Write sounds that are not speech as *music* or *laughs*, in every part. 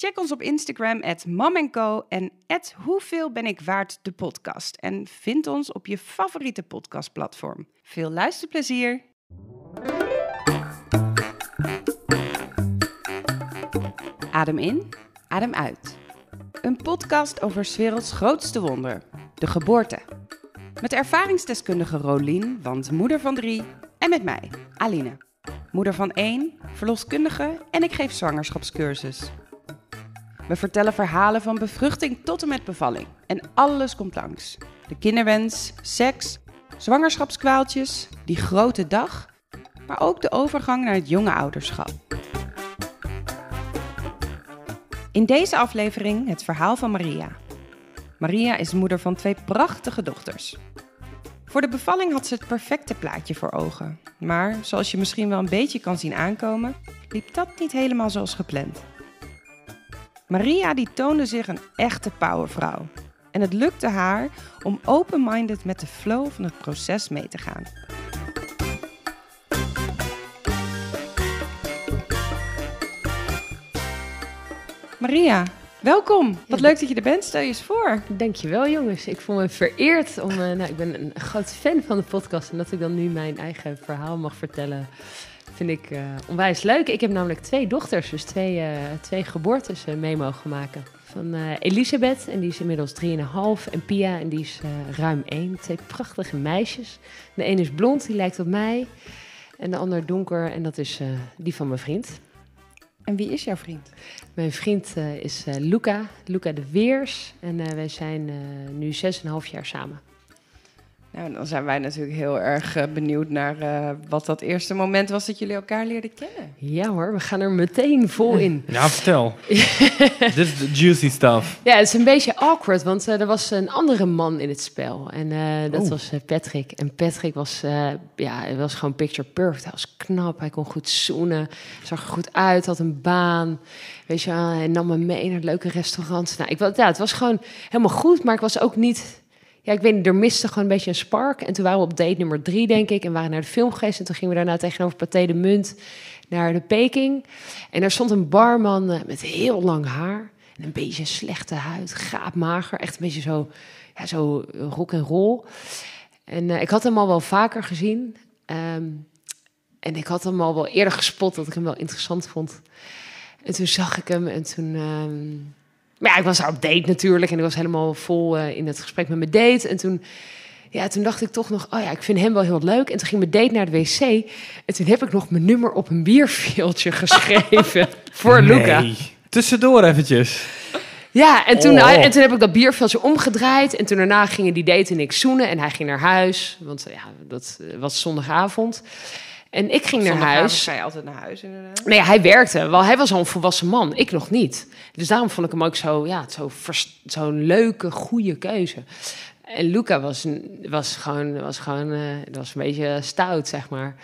Check ons op Instagram, at en at Hoeveel ben ik waard de podcast. En vind ons op je favoriete podcastplatform. Veel luisterplezier! Adem in, adem uit. Een podcast over 's werelds grootste wonder, de geboorte. Met ervaringsdeskundige Rolien, want moeder van drie, en met mij, Aline. Moeder van één, verloskundige en ik geef zwangerschapscursus. We vertellen verhalen van bevruchting tot en met bevalling. En alles komt langs. De kinderwens, seks, zwangerschapskwaaltjes, die grote dag, maar ook de overgang naar het jonge ouderschap. In deze aflevering het verhaal van Maria. Maria is moeder van twee prachtige dochters. Voor de bevalling had ze het perfecte plaatje voor ogen. Maar zoals je misschien wel een beetje kan zien aankomen, liep dat niet helemaal zoals gepland. Maria die toonde zich een echte powervrouw. En het lukte haar om open-minded met de flow van het proces mee te gaan. Maria, welkom. Wat leuk dat je er bent. Stel je eens voor. Dankjewel jongens. Ik voel me vereerd om... Uh, nou, ik ben een groot fan van de podcast en dat ik dan nu mijn eigen verhaal mag vertellen vind ik uh, onwijs leuk. Ik heb namelijk twee dochters, dus twee, uh, twee geboortes uh, mee mogen maken. Van Elisabeth, en die is inmiddels 3,5. En Pia, en die is ruim 1. Twee prachtige meisjes. De een is blond, die lijkt op mij. En de ander donker, en dat is die van mijn vriend. En wie is jouw vriend? Mijn vriend is Luca, Luca de Weers. En wij zijn nu 6,5 jaar samen. Nou, dan zijn wij natuurlijk heel erg uh, benieuwd naar uh, wat dat eerste moment was dat jullie elkaar leerden kennen. Ja hoor, we gaan er meteen vol in. *laughs* Ja, vertel. *laughs* Dit is de juicy stuff. Ja, het is een beetje awkward, want uh, er was een andere man in het spel. En dat oh. was Patrick. En Patrick was, ja, hij was gewoon picture perfect. Hij was knap, hij kon goed zoenen, zag er goed uit, had een baan. Weet je, hij nam me mee naar leuke restaurants. Nou, ik, ja, het was gewoon helemaal goed, maar ik was ook niet ja, ik weet niet, er miste gewoon een beetje een spark. En toen waren we op date nummer drie, denk ik. En waren naar de film geweest. En toen gingen we daarna tegenover Pathé de Munt naar de Peking. En daar stond een barman eh, met heel lang haar. En een beetje slechte huid, gaapmager. Echt een beetje zo, ja, zo rock en roll. En uh, ik had hem al wel vaker gezien. Um, en ik had hem al wel eerder gespot dat ik hem wel interessant vond. En toen zag ik hem en toen... Um, maar ja, ik was daar op date natuurlijk en ik was helemaal vol uh, in het gesprek met mijn date. En toen, ja, toen dacht ik toch nog, oh ja, ik vind hem wel heel leuk. En toen ging mijn date naar de wc en toen heb ik nog mijn nummer op een bierveeltje *laughs* geschreven voor nee. Luca. Tussendoor eventjes. Ja, en toen, oh. en toen heb ik dat bierveeltje omgedraaid. En toen daarna gingen die date en ik zoenen. En hij ging naar huis, want ja, dat was zondagavond. En ik ging naar huis. Ga je altijd naar huis inderdaad? Nee, hij werkte. Wel, hij was al een volwassen man. Ik nog niet. Dus daarom vond ik hem ook zo, ja, zo'n zo leuke, goede keuze. En Luca was, was gewoon, was gewoon uh, was een beetje stout, zeg maar.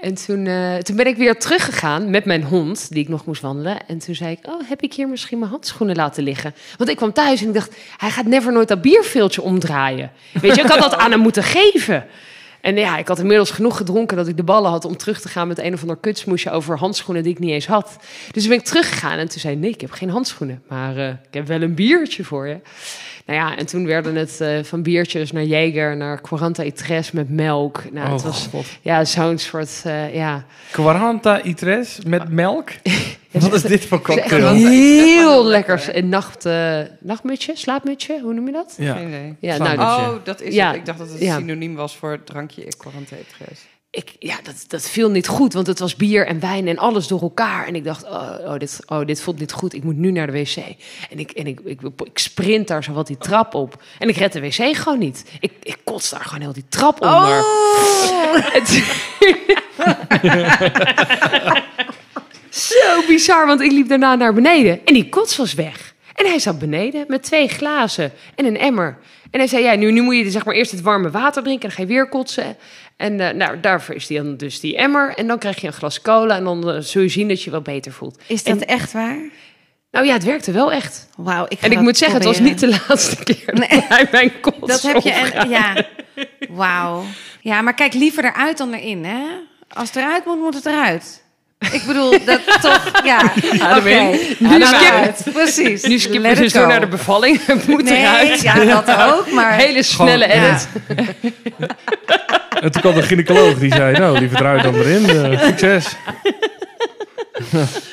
En toen, uh, toen ben ik weer teruggegaan met mijn hond, die ik nog moest wandelen. En toen zei ik, oh, heb ik hier misschien mijn handschoenen laten liggen? Want ik kwam thuis en ik dacht, hij gaat never nooit dat bierveeltje omdraaien. Weet je, ik had dat aan hem moeten geven. En ja, ik had inmiddels genoeg gedronken dat ik de ballen had om terug te gaan met een of ander kutsmoesje over handschoenen die ik niet eens had. Dus toen ben ik teruggegaan en toen zei nee, ik heb geen handschoenen, maar uh, ik heb wel een biertje voor je. Nou ja, en toen werden het uh, van biertjes naar Jager, naar Quaranta Itres met melk. Nou, oh, het was God. ja, zo'n soort, uh, ja. Quaranta Itres met melk? *laughs* Wat is dit voor *laughs* cocktail? Heel lekker. Een nacht, uh, nachtmutje, slaapmutje, hoe noem je dat? Ja, ja nou, oh, dat is ja. het. Ik dacht dat het ja. synoniem was voor het drankje Quaranta Itres ik, ja, dat, dat viel niet goed, want het was bier en wijn en alles door elkaar. En ik dacht, oh, oh, dit, oh dit voelt niet goed, ik moet nu naar de wc. En ik, en ik, ik, ik sprint daar zo wat die trap op. En ik red de wc gewoon niet. Ik, ik kots daar gewoon heel die trap onder. Oh. *laughs* *laughs* zo bizar, want ik liep daarna naar beneden en die kots was weg. En hij zat beneden met twee glazen en een emmer. En hij zei, ja, nu, nu moet je zeg maar eerst het warme water drinken. En dan ga je weer kotsen. En eh, nou, daarvoor is die dan dus die emmer. En dan krijg je een glas cola. En dan eh, zul je zien dat je wel beter voelt. Is dat En- echt waar? Nou ja, het werkte wel echt. Wauw, ik En ik moet zeggen, het was niet de laatste keer Nee. dat hij mijn kots Dat heb je en opruimde. ja. Wauw. Ja, maar kijk liever eruit dan erin, hè? Als het eruit moet, moet het eruit. Ik bedoel, dat toch, ja. *laughs* Oké, Ademing. nu Adem skip. Precies. Nu we dus door naar de bevalling. Het moet Nee, eruit. ja, dat ook, maar... Hele snelle Gewoon, ja. edit. *laughs* En toen kwam de gynaecoloog die zei, nou, liever eruit dan erin. Eh, succes. *laughs*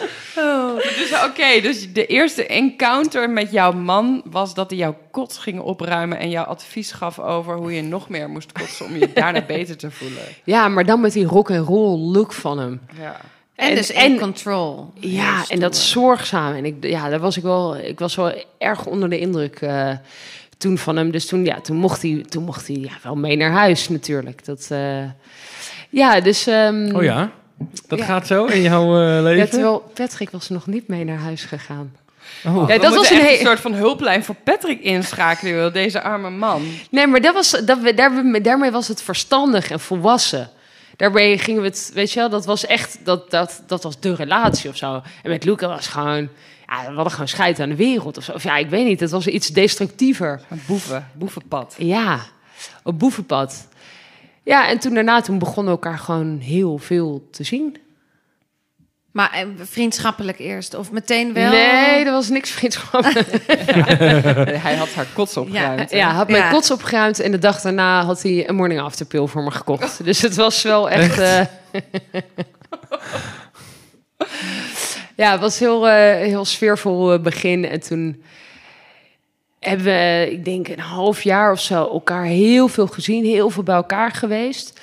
Dus oké, dus de eerste encounter met jouw man was dat hij jouw kot ging opruimen en jou advies gaf over hoe je nog meer moest kotsen om je daarna beter te voelen. Ja, maar dan met die rock and roll look van hem. Ja. En, En- dus in en- control. Ja, en dat zorgzaam. En ik, ja, daar was ik wel, ik was wel erg onder de indruk eh, toen van hem. Dus toen, ja, toen mocht hij, toen mocht hij ja, wel mee naar huis natuurlijk. Dat, eh, ja, dus. ehm, Oh ja, dat Ja. gaat zo in jouw eh, Ja, leven? terwijl Patrick was nog niet mee naar huis gegaan. Oh. Ja, We dat was een echt he- een soort van hulplijn voor Patrick inschakelen, deze arme man. Nee, maar dat was, dat, we- daar, daarmee was het verstandig en volwassen. Daarmee gingen we het, weet je wel, dat was echt, dat, dat, dat was de relatie of zo. En met Luca was gewoon, ja, we hadden gewoon scheid aan de wereld of zo. Of ja, ik weet niet, het was iets destructiever. Een boeven, boevenpad. Ja, op boevenpad. Ja, en toen daarna, toen begonnen we elkaar gewoon heel veel te zien. Maar eh, vriendschappelijk eerst, of meteen wel? Nee, er was niks vriendschappelijk. *laughs* Hij had haar kots opgeruimd. hè? Ja, hij had mijn Ja. kots opgeruimd en de dag daarna had hij een morning after pill voor me gekocht. Dus het was wel echt. eh, *laughs* ja, het was heel, eh, heel sfeervol eh, begin. En toen hebben we, ik denk, een half jaar of zo elkaar heel veel gezien, heel veel bij elkaar geweest.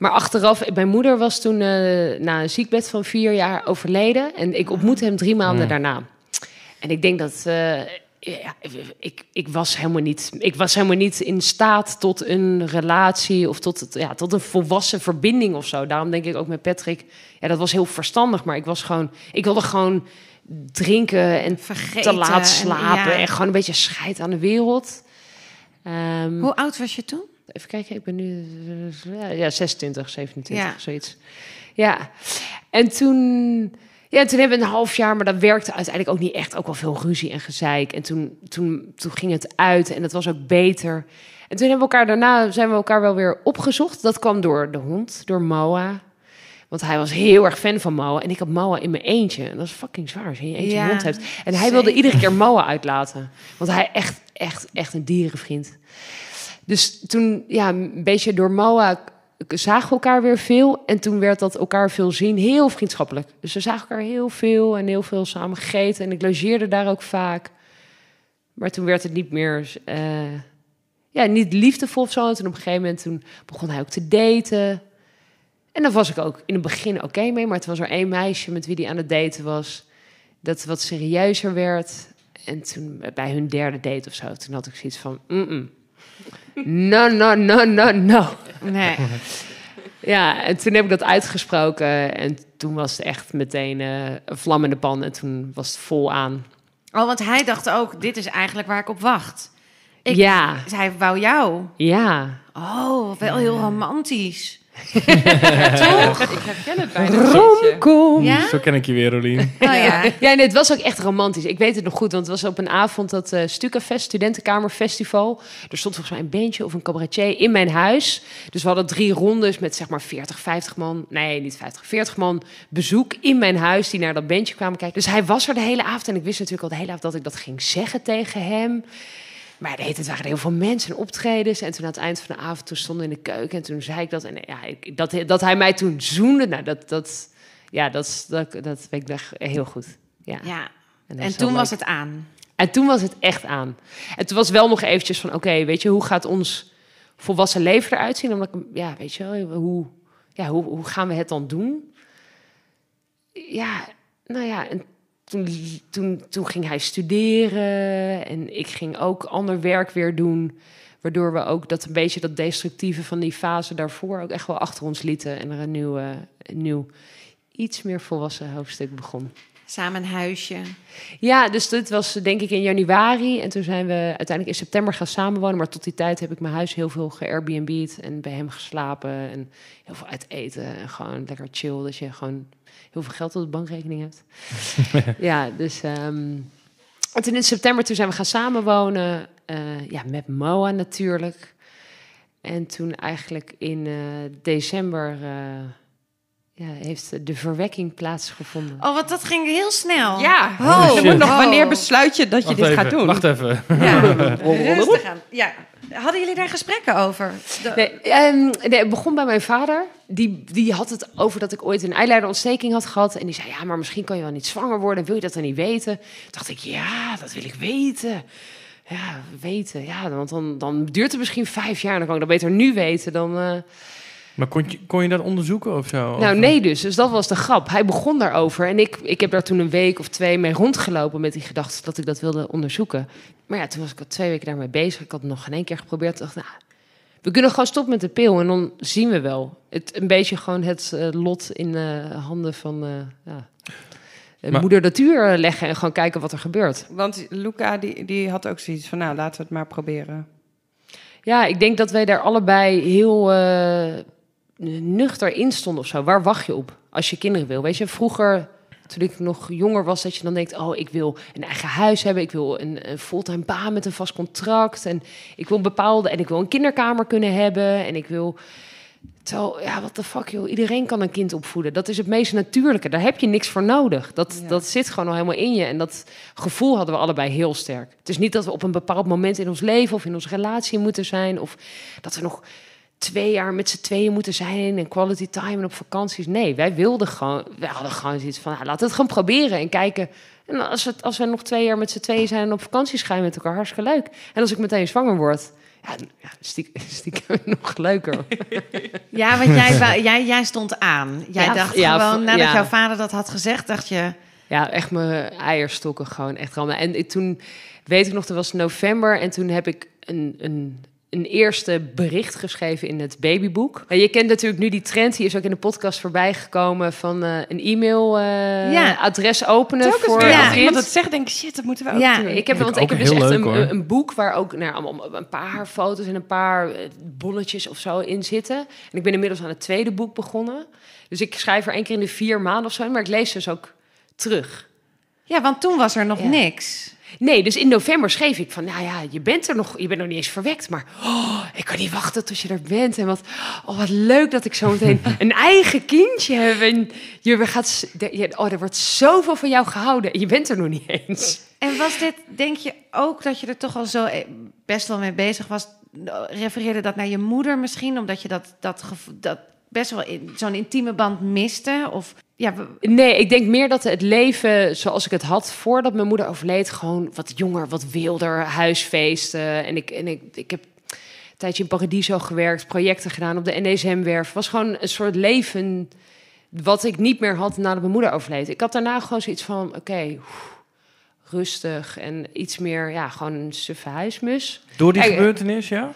Maar achteraf, mijn moeder was toen eh, na een ziekbed van vier jaar overleden. En ik ontmoette hem drie maanden daarna. En ik denk dat. eh, ja, ik, ik, was helemaal niet, ik was helemaal niet in staat tot een relatie of tot, het, ja, tot een volwassen verbinding of zo. Daarom denk ik ook met Patrick, ja, dat was heel verstandig. Maar ik was gewoon, ik wilde gewoon drinken en Vergeten. te laat en- slapen. ja. En gewoon een beetje scheid aan de wereld. Ehm, Hoe oud was je toen? Even kijken, ik ben nu ja, ja, 26, 27, Ja. zoiets. Ja, en toen, ja, toen hebben we een half jaar, maar dat werkte uiteindelijk ook niet echt. Ook wel veel ruzie en gezeik. En toen, toen, toen ging het uit en het was ook beter. En toen hebben we elkaar daarna, zijn we elkaar wel weer opgezocht. Dat kwam door de hond, door Moa. Want hij was heel erg fan van Moa. En ik had Moa in mijn eentje. En dat is fucking zwaar als je in je eentje Ja, een hond hebt. En hij wilde zeker. iedere keer Moa uitlaten. Want hij echt, echt, echt een dierenvriend. Dus toen, ja, een beetje door Moa zagen we elkaar weer veel. En toen werd dat elkaar veel zien heel vriendschappelijk. Dus we zagen elkaar heel veel en heel veel samen gegeten. En ik logeerde daar ook vaak. Maar toen werd het niet meer, eh, ja, niet liefdevol of zo. En toen op een gegeven moment toen begon hij ook te daten. En daar was ik ook in het begin oké mee. Maar het was er één meisje met wie hij aan het daten was. Dat wat serieuzer werd. En toen bij hun derde date of zo, toen had ik zoiets van... Mm-mm. No, no, no, no, no. Nee. Ja, en toen heb ik dat uitgesproken. En toen was het echt meteen eh, een vlam in de pan. En toen was het vol aan. Oh, want hij dacht ook, dit is eigenlijk waar ik op wacht. Ik- Ja, Hij wou jou. ja. Oh, wel heel romantisch. *laughs* Ik herken het bijna. Romcom. Ja? Zo ken ik je weer, Rolien. *laughs* Oh ja. Ja, nee, het was ook echt romantisch. Ik weet het nog goed, want het was op een avond dat eh Stukafest, Studentenkamerfestival. Er stond volgens mij een bandje of een cabaretier in mijn huis. Dus we hadden drie rondes met zeg maar 40, 50 man. Nee, niet 50, 40 man bezoek in mijn huis die naar dat bandje kwamen kijken. Dus hij was er de hele avond en ik wist natuurlijk al de hele avond dat ik dat ging zeggen tegen hem. Maar nee, het waren heel veel mensen en optredens. En toen aan het eind van de avond, toen stonden we in de keuken. En toen zei ik dat. En ja, ik, dat, dat hij mij toen zoende, nou, dat, dat, ja, dat, dat, dat weet ik nog heel goed. Ja. ja. En toen was het aan. En toen was het echt aan. En toen was wel nog eventjes van, oké, weet je, hoe gaat ons volwassen leven eruit zien? Omdat ik, ja, weet je wel, hoe, ja, hoe, hoe gaan we het dan doen? Ja, nou ja, en toen, toen, toen ging hij studeren en ik ging ook ander werk weer doen. Waardoor we ook dat een beetje dat destructieve van die fase daarvoor ook echt wel achter ons lieten. En er een nieuw, eh, een nieuw iets meer volwassen hoofdstuk begon. Samen een huisje. Ja, dus dit was denk ik in januari. En toen zijn we uiteindelijk in september gaan samenwonen. Maar tot die tijd heb ik mijn huis heel veel ge-Airbnb'd en bij hem geslapen. En heel veel uit eten en gewoon lekker chill. Dat je gewoon heel veel geld op de bankrekening hebt. *laughs* ja, dus... ehm, en toen in september toen zijn we gaan samenwonen. eh ja, met Moa natuurlijk. En toen eigenlijk in eh, december eh, ja, heeft de verwekking plaatsgevonden. Oh, wat dat ging heel snel. Ja, Oh, je moet nog, oh. wanneer besluit je dat je Wacht dit even, gaat doen? Wacht even. Ja, *laughs* rustig aan. Ja. Hadden jullie daar gesprekken over? De- Nee, ehm, nee, het begon bij mijn vader. Die, die had het over dat ik ooit een eileiderontsteking had gehad. En die zei, ja, maar misschien kan je wel niet zwanger worden. Wil je dat dan niet weten? Toen dacht ik, ja, dat wil ik weten. Ja, weten. Ja, want dan, dan duurt het misschien vijf jaar. Dan kan ik dat beter nu weten dan... eh, Maar kon je, kon je dat onderzoeken of zo? Nou, Of, nee dus. Dus dat was de grap. Hij begon daarover. En ik, ik heb daar toen een week of twee mee rondgelopen... met die gedachte dat ik dat wilde onderzoeken. Maar ja, toen was ik al twee weken daarmee bezig. Ik had het nog geen één keer geprobeerd. Ik dacht, nou, we kunnen gewoon stoppen met de pil... en dan zien we wel. Het, een beetje gewoon het eh, lot in eh, handen van... eh ja, Maar- moeder natuur leggen... en gewoon kijken wat er gebeurt. Want Luca die, die had ook zoiets van, nou, laten we het maar proberen. Ja, ik denk dat wij daar allebei heel eh, nuchter in stonden of zo. Waar wacht je op als je kinderen wil? Weet je, vroeger, toen ik nog jonger was, dat je dan denkt... oh, ik wil een eigen huis hebben. Ik wil een, een fulltime baan met een vast contract. En ik wil een bepaalde... en ik wil een kinderkamer kunnen hebben. En ik wil... Terwijl, ja, wat de fuck joh, iedereen kan een kind opvoeden. Dat is het meest natuurlijke. Daar heb je niks voor nodig. Dat, Ja. dat zit gewoon al helemaal in je. En dat gevoel hadden we allebei heel sterk. Het is niet dat we op een bepaald moment in ons leven of in onze relatie moeten zijn. Of dat we nog twee jaar met z'n tweeën moeten zijn en quality time en op vakanties. Nee, wij wilden gewoon, wij hadden gewoon zoiets van, nou, laten we het gewoon proberen en kijken. En als, het, als we nog twee jaar met z'n tweeën zijn en op vakantie gaan met elkaar, hartstikke leuk. En als ik meteen zwanger word, ja, ja *laughs* stiekem, stiekem *laughs* nog leuker. *laughs* Ja, want jij, jij, jij stond aan. Jij Ja, dacht ja, gewoon, nadat ja. jouw vader dat had gezegd, dacht je... Ja, echt mijn eierstokken gewoon echt rammen. En ik- toen, weet ik nog, dat was november en toen heb ik een, een, een eerste bericht geschreven in het babyboek. En je kent natuurlijk nu die trend, die is ook in de podcast voorbij gekomen, van eh, een e-mail eh, Ja. adres openen Telkens voor Ja. als iemand het zegt, denk ik, shit, dat moeten we ook Ja. doen. Ik heb, want ik ik heb dus echt leuk, een, een, boek waar ook nou, allemaal een paar foto's en een paar eh, bolletjes of zo in zitten. En ik ben inmiddels aan het tweede boek begonnen. Dus ik schrijf er één keer in de vier maanden of zo, maar ik lees dus ook terug. Ja, want toen was er nog Ja. niks. Nee, dus in november schreef ik van, nou ja, je bent er nog, je bent nog niet eens verwekt, maar oh, ik kan niet wachten tot je er bent. En wat, oh, wat leuk dat ik zo meteen *laughs* een eigen kindje heb. En je gaat, oh, er wordt zoveel van jou gehouden en je bent er nog niet eens. En was dit, denk je ook dat je er toch al zo eh, best wel mee bezig was? Refereerde dat naar je moeder misschien, omdat je dat, dat, dat best wel in, zo'n intieme band miste? Of ja, we- Nee, ik denk meer dat het leven zoals ik het had voordat mijn moeder overleed, gewoon wat jonger, wat wilder, huisfeesten. En ik, en ik, ik heb een tijdje in Paradiso gewerkt, projecten gedaan op de NDSM-werf. was gewoon een soort leven wat ik niet meer had nadat mijn moeder overleed. Ik had daarna gewoon zoiets van, oké, rustig en iets meer, ja, gewoon een suffe huismus. Door die gebeurtenis, ja?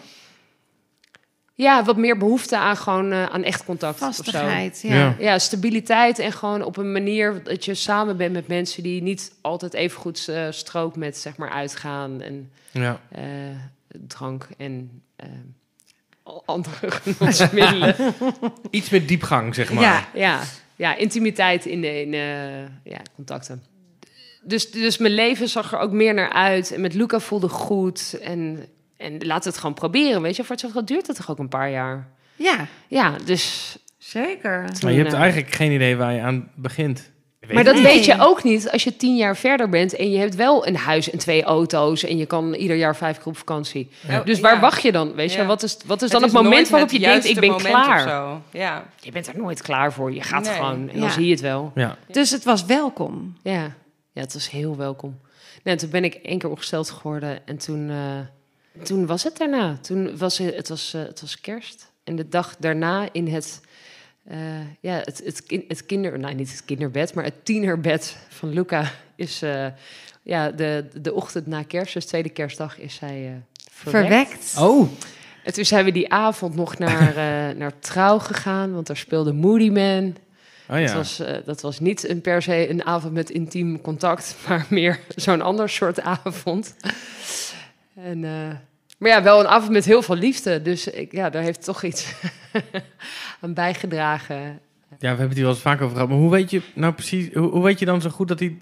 Ja, wat meer behoefte aan gewoon eh, aan echt contact. vastigheid. Ja. Ja. Ja, stabiliteit en gewoon op een manier dat je samen bent met mensen die niet altijd even goed eh, strookt met zeg maar uitgaan en Ja. eh, drank en andere *laughs* genotsmiddelen. Iets met diepgang, zeg maar. Ja. ja, ja, intimiteit in, de- in eh, ja, contacten. Dus, dus mijn leven zag er ook meer naar uit. En met Luca voelde goed. En, en laten we het gewoon proberen, weet je. Voor hetzelfde duurt het toch ook een paar jaar. ja, Ja, dus... zeker. Maar je hebt eh, eigenlijk geen idee waar je aan begint. Maar dat Nee. weet je ook niet als je tien jaar verder bent en je hebt wel een huis en twee auto's en je kan ieder jaar vijf keer op vakantie. Ja. Dus waar Ja. wacht je dan? Weet je, Ja. wat is, wat is dan Het het, moment waarop je denkt, ik ben klaar? zo. Ja. Je bent er nooit klaar voor. Je gaat Nee. gewoon en Ja. dan zie je het wel. Ja. Dus het was welkom. Ja, ja het was heel welkom. Nee, toen ben ik één keer ongesteld geworden en toen, eh, toen was het daarna. Toen was het, het, was, eh, het was kerst. En de dag daarna in het, eh, ja, het, het, het kinder... Nou, niet het kinderbed, maar het tienerbed van Luca is... eh, ja, de, de ochtend na kerst, dus tweede kerstdag, is zij eh, verwekt. Verwekt. Oh. En toen zijn we die avond nog naar, *laughs* naar Trouw gegaan, want daar speelde Moody Man. Oh Dat, ja. was, eh, dat was niet een per se een avond met intiem contact, *laughs* maar meer zo'n ander soort avond. En, eh, maar ja, wel een avond met heel veel liefde. Dus ik, ja, daar heeft toch iets *laughs* aan bijgedragen. Ja, we hebben het hier wel eens vaak over gehad. Maar hoe weet je nou precies, hoe, hoe weet je dan zo goed dat hij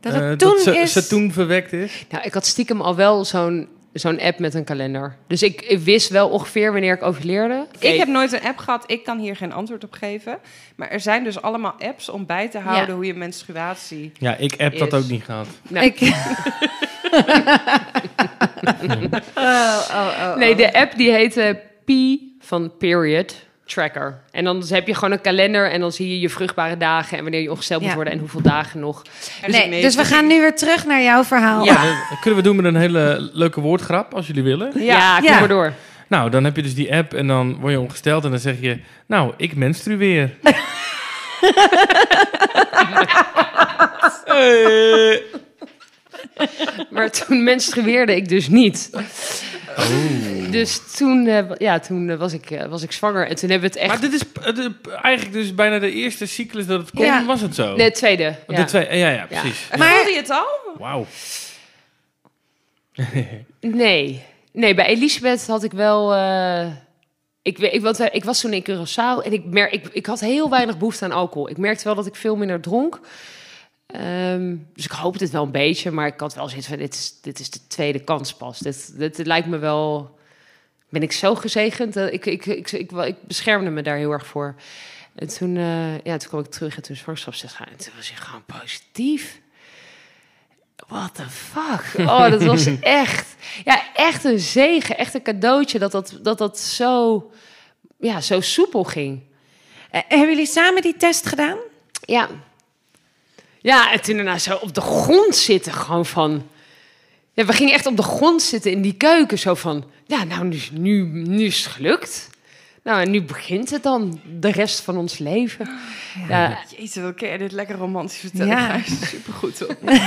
Dat eh, toen ze, is... ze toen verwekt is? Nou, ik had stiekem al wel zo'n zo'n app met een kalender. Dus ik, ik wist wel ongeveer wanneer ik overleerde. Ik heb nooit een app gehad, ik kan hier geen antwoord op geven. Maar er zijn dus allemaal apps om bij te houden Ja. hoe je menstruatie... Ja, ik heb dat ook niet gehad. Nou, Ik... *laughs* oh, oh, oh, Nee, oh. de app die heette P van Period Tracker. En dan heb je gewoon een kalender en dan zie je je vruchtbare dagen en wanneer je ongesteld moet Ja. worden en hoeveel dagen nog. Nee, mee- dus we gaan nu weer terug naar jouw verhaal. Ja, dat kunnen we doen met een hele leuke woordgrap, als jullie willen. Ja, kom Ja. maar door. Nou, dan heb je dus die app en dan word je ongesteld en dan zeg je... Nou, ik menstrueer. Eh. *laughs* *laughs* Maar toen menstrueerde ik dus niet. Oh. Dus toen, eh, ja, toen eh, was, ik, eh, was ik zwanger en toen hebben we het echt... Maar dit is eh, de- eigenlijk dus bijna de eerste cyclus dat het kon, Ja. was het zo? Nee, het tweede. Oh, ja. De twee, ja, ja, precies. Maar- voelde je het al? Wauw. *laughs* Nee. Nee, bij Elisabeth had ik wel... eh, ik, ik, want, eh, ik was toen in Curaçao en ik, mer ik, ik had heel weinig behoefte aan alcohol. Ik merkte wel dat ik veel minder dronk. Ehm, dus ik hoopte het wel een beetje, maar ik had wel zoiets van... Dit is, dit is de tweede kans pas. Dit, dit, dit lijkt me wel... Ben ik zo gezegend? Eh, ik, ik, ik, ik, ik beschermde me daar heel erg voor. En toen, eh, ja, toen kwam ik terug en toen zwangerschapstest gaan. En toen was ik gewoon positief. What the fuck? Oh, dat was *laughs* echt... Ja, echt een zegen. Echt een cadeautje dat dat, dat, dat zo, ja, zo soepel ging. Eh, hebben jullie samen die test gedaan? Ja. Ja, en toen daarna zo op de grond zitten, gewoon van... Ja, we gingen echt op de grond zitten in die keuken, zo van... Ja, nou, nu, nu, nu is het gelukt. Nou, en nu begint het dan, de rest van ons leven. Ja, Jezus, wat kun je dit lekker romantisch vertellen? Ja. Supergoed hoor. *laughs*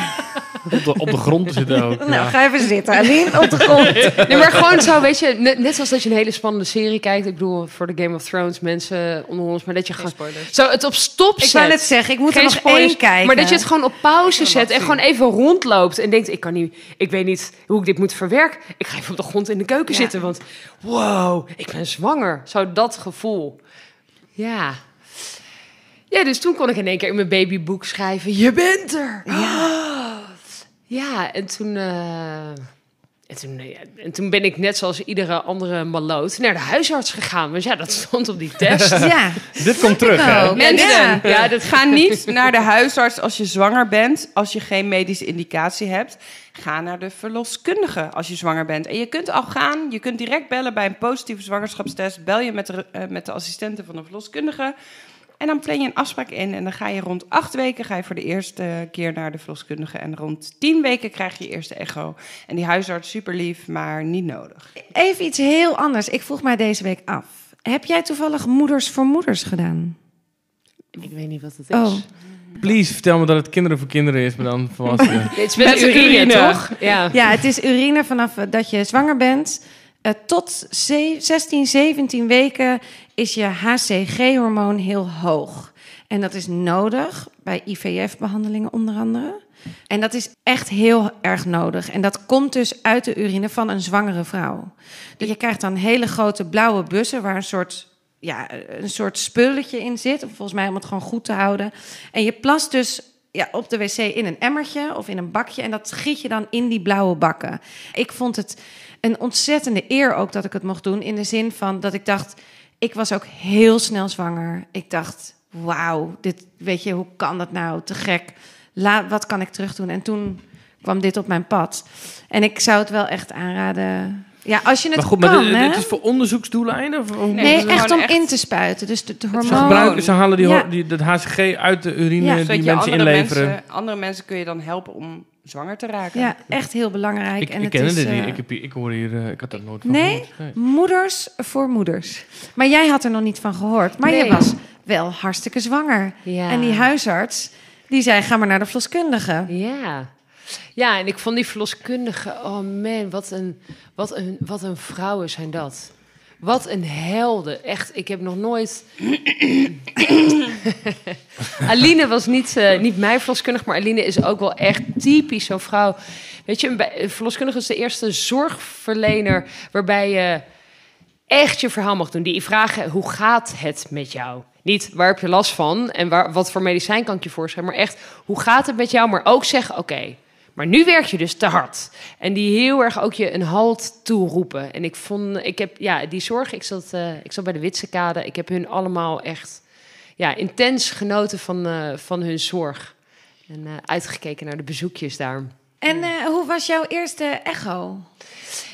Op de, op de grond zitten ook. Nou, ja. ga even zitten. Aline, op de grond. *laughs* Nee, maar gewoon zo, weet je, net, net zoals dat je een hele spannende serie kijkt. Ik bedoel, voor de Game of Thrones mensen onder ons, maar dat je gewoon zo het op stop Ik zet. wou net zeggen, ik moet er nog spoilers, één kijken. Maar dat je het gewoon op pauze zet en gewoon even rondloopt en denkt, ik kan niet, ik weet niet hoe ik dit moet verwerken. Ik ga even op de grond in de keuken Ja. zitten, want wow, ik ben zwanger. Zo dat gevoel. Ja. Ja, dus toen kon ik in één keer in mijn babyboek schrijven, je bent er. Ja, *gasps* ja en toen... eh, en toen, ja, en toen ben ik net zoals iedere andere maloot naar de huisarts gegaan. Want ja, dat stond op die test. *laughs* Ja, Dit komt terug, hè? Mensen, Ja. ja, dat ga niet naar de huisarts als je zwanger bent, als je geen medische indicatie hebt. Ga naar de verloskundige als je zwanger bent. En je kunt al gaan, je kunt direct bellen bij een positieve zwangerschapstest. Bel je met de, eh, met de assistente van de verloskundige. En dan plan je een afspraak in en dan ga je rond acht weken ga je voor de eerste keer naar de verloskundige. En rond tien weken krijg je je eerste echo. En die huisarts super lief, maar niet nodig. even iets heel anders. Ik vroeg mij deze week af. Heb jij toevallig moeders voor moeders gedaan? Ik weet niet wat het is. Oh, Please, vertel me dat het kinderen voor kinderen is, maar dan volwassenen. *laughs* Het is met, Met urine, urine. toch? Ja. ja, het is urine vanaf eh, dat je zwanger bent. Eh, tot ze- 16, 17 weken is je HCG-hormoon heel hoog. En dat is nodig bij IVF-behandelingen onder andere. En dat is echt heel erg nodig. En dat komt dus uit de urine van een zwangere vrouw. Dus je krijgt dan hele grote blauwe bussen waar een soort, ja, een soort spulletje in zit. Volgens mij om het gewoon goed te houden. En je plast dus ja, op de wc in een emmertje of in een bakje. En dat giet je dan in die blauwe bakken. Ik vond het een ontzettende eer ook dat ik het mocht doen. In de zin van dat ik dacht, ik was ook heel snel zwanger. Ik dacht, wauw, dit, weet je, hoe kan dat nou? Te gek. La, wat kan ik terug doen? En toen kwam dit op mijn pad. En ik zou het wel echt aanraden. Ja, als je het maar goed, kan, maar dit, is voor onderzoeksdoeleinden? Of, Nee, echt om echt- in te spuiten. Dus de, de Ze, hormoon. gebruiken, ze halen die, Ja. die, dat HCG uit de urine Ja, die mensen andere inleveren. mensen, andere mensen kun je dan helpen om zwanger te raken. Ja, echt heel belangrijk. Ik, en ik het is, eh, Ik, heb, hier- ik, hoor hier, eh, ik had dat nooit van Nee? gehoord. Nee. Moeders voor moeders. Maar jij had er nog niet van gehoord. Maar je Nee. was wel hartstikke zwanger. Ja. En die huisarts, die zei, ga maar naar de verloskundige. Ja. Ja, en ik vond die verloskundige, oh man, wat een, wat een, wat een vrouwen zijn dat. Wat een helden. Echt, ik heb nog nooit... *coughs* Aline was niet, eh, niet mijn verloskundige, maar Aline is ook wel echt typisch zo'n vrouw. Weet je, een verloskundige is de eerste zorgverlener waarbij je echt je verhaal mag doen. Die vragen, hoe gaat het met jou? Niet, waar heb je last van en waar, wat voor medicijn kan ik je voorschrijven? Maar echt, hoe gaat het met jou? Maar ook zeggen, oké, maar nu werk je dus te hard. En die heel erg ook je een halt toeroepen. En ik vond, ik heb, ja, die zorg, ik zat, eh, ik zat bij de Witsekade. Ik heb hun allemaal echt, ja, intens genoten van, eh, van hun zorg. En eh, uitgekeken naar de bezoekjes daar. En hoe was jouw eerste echo?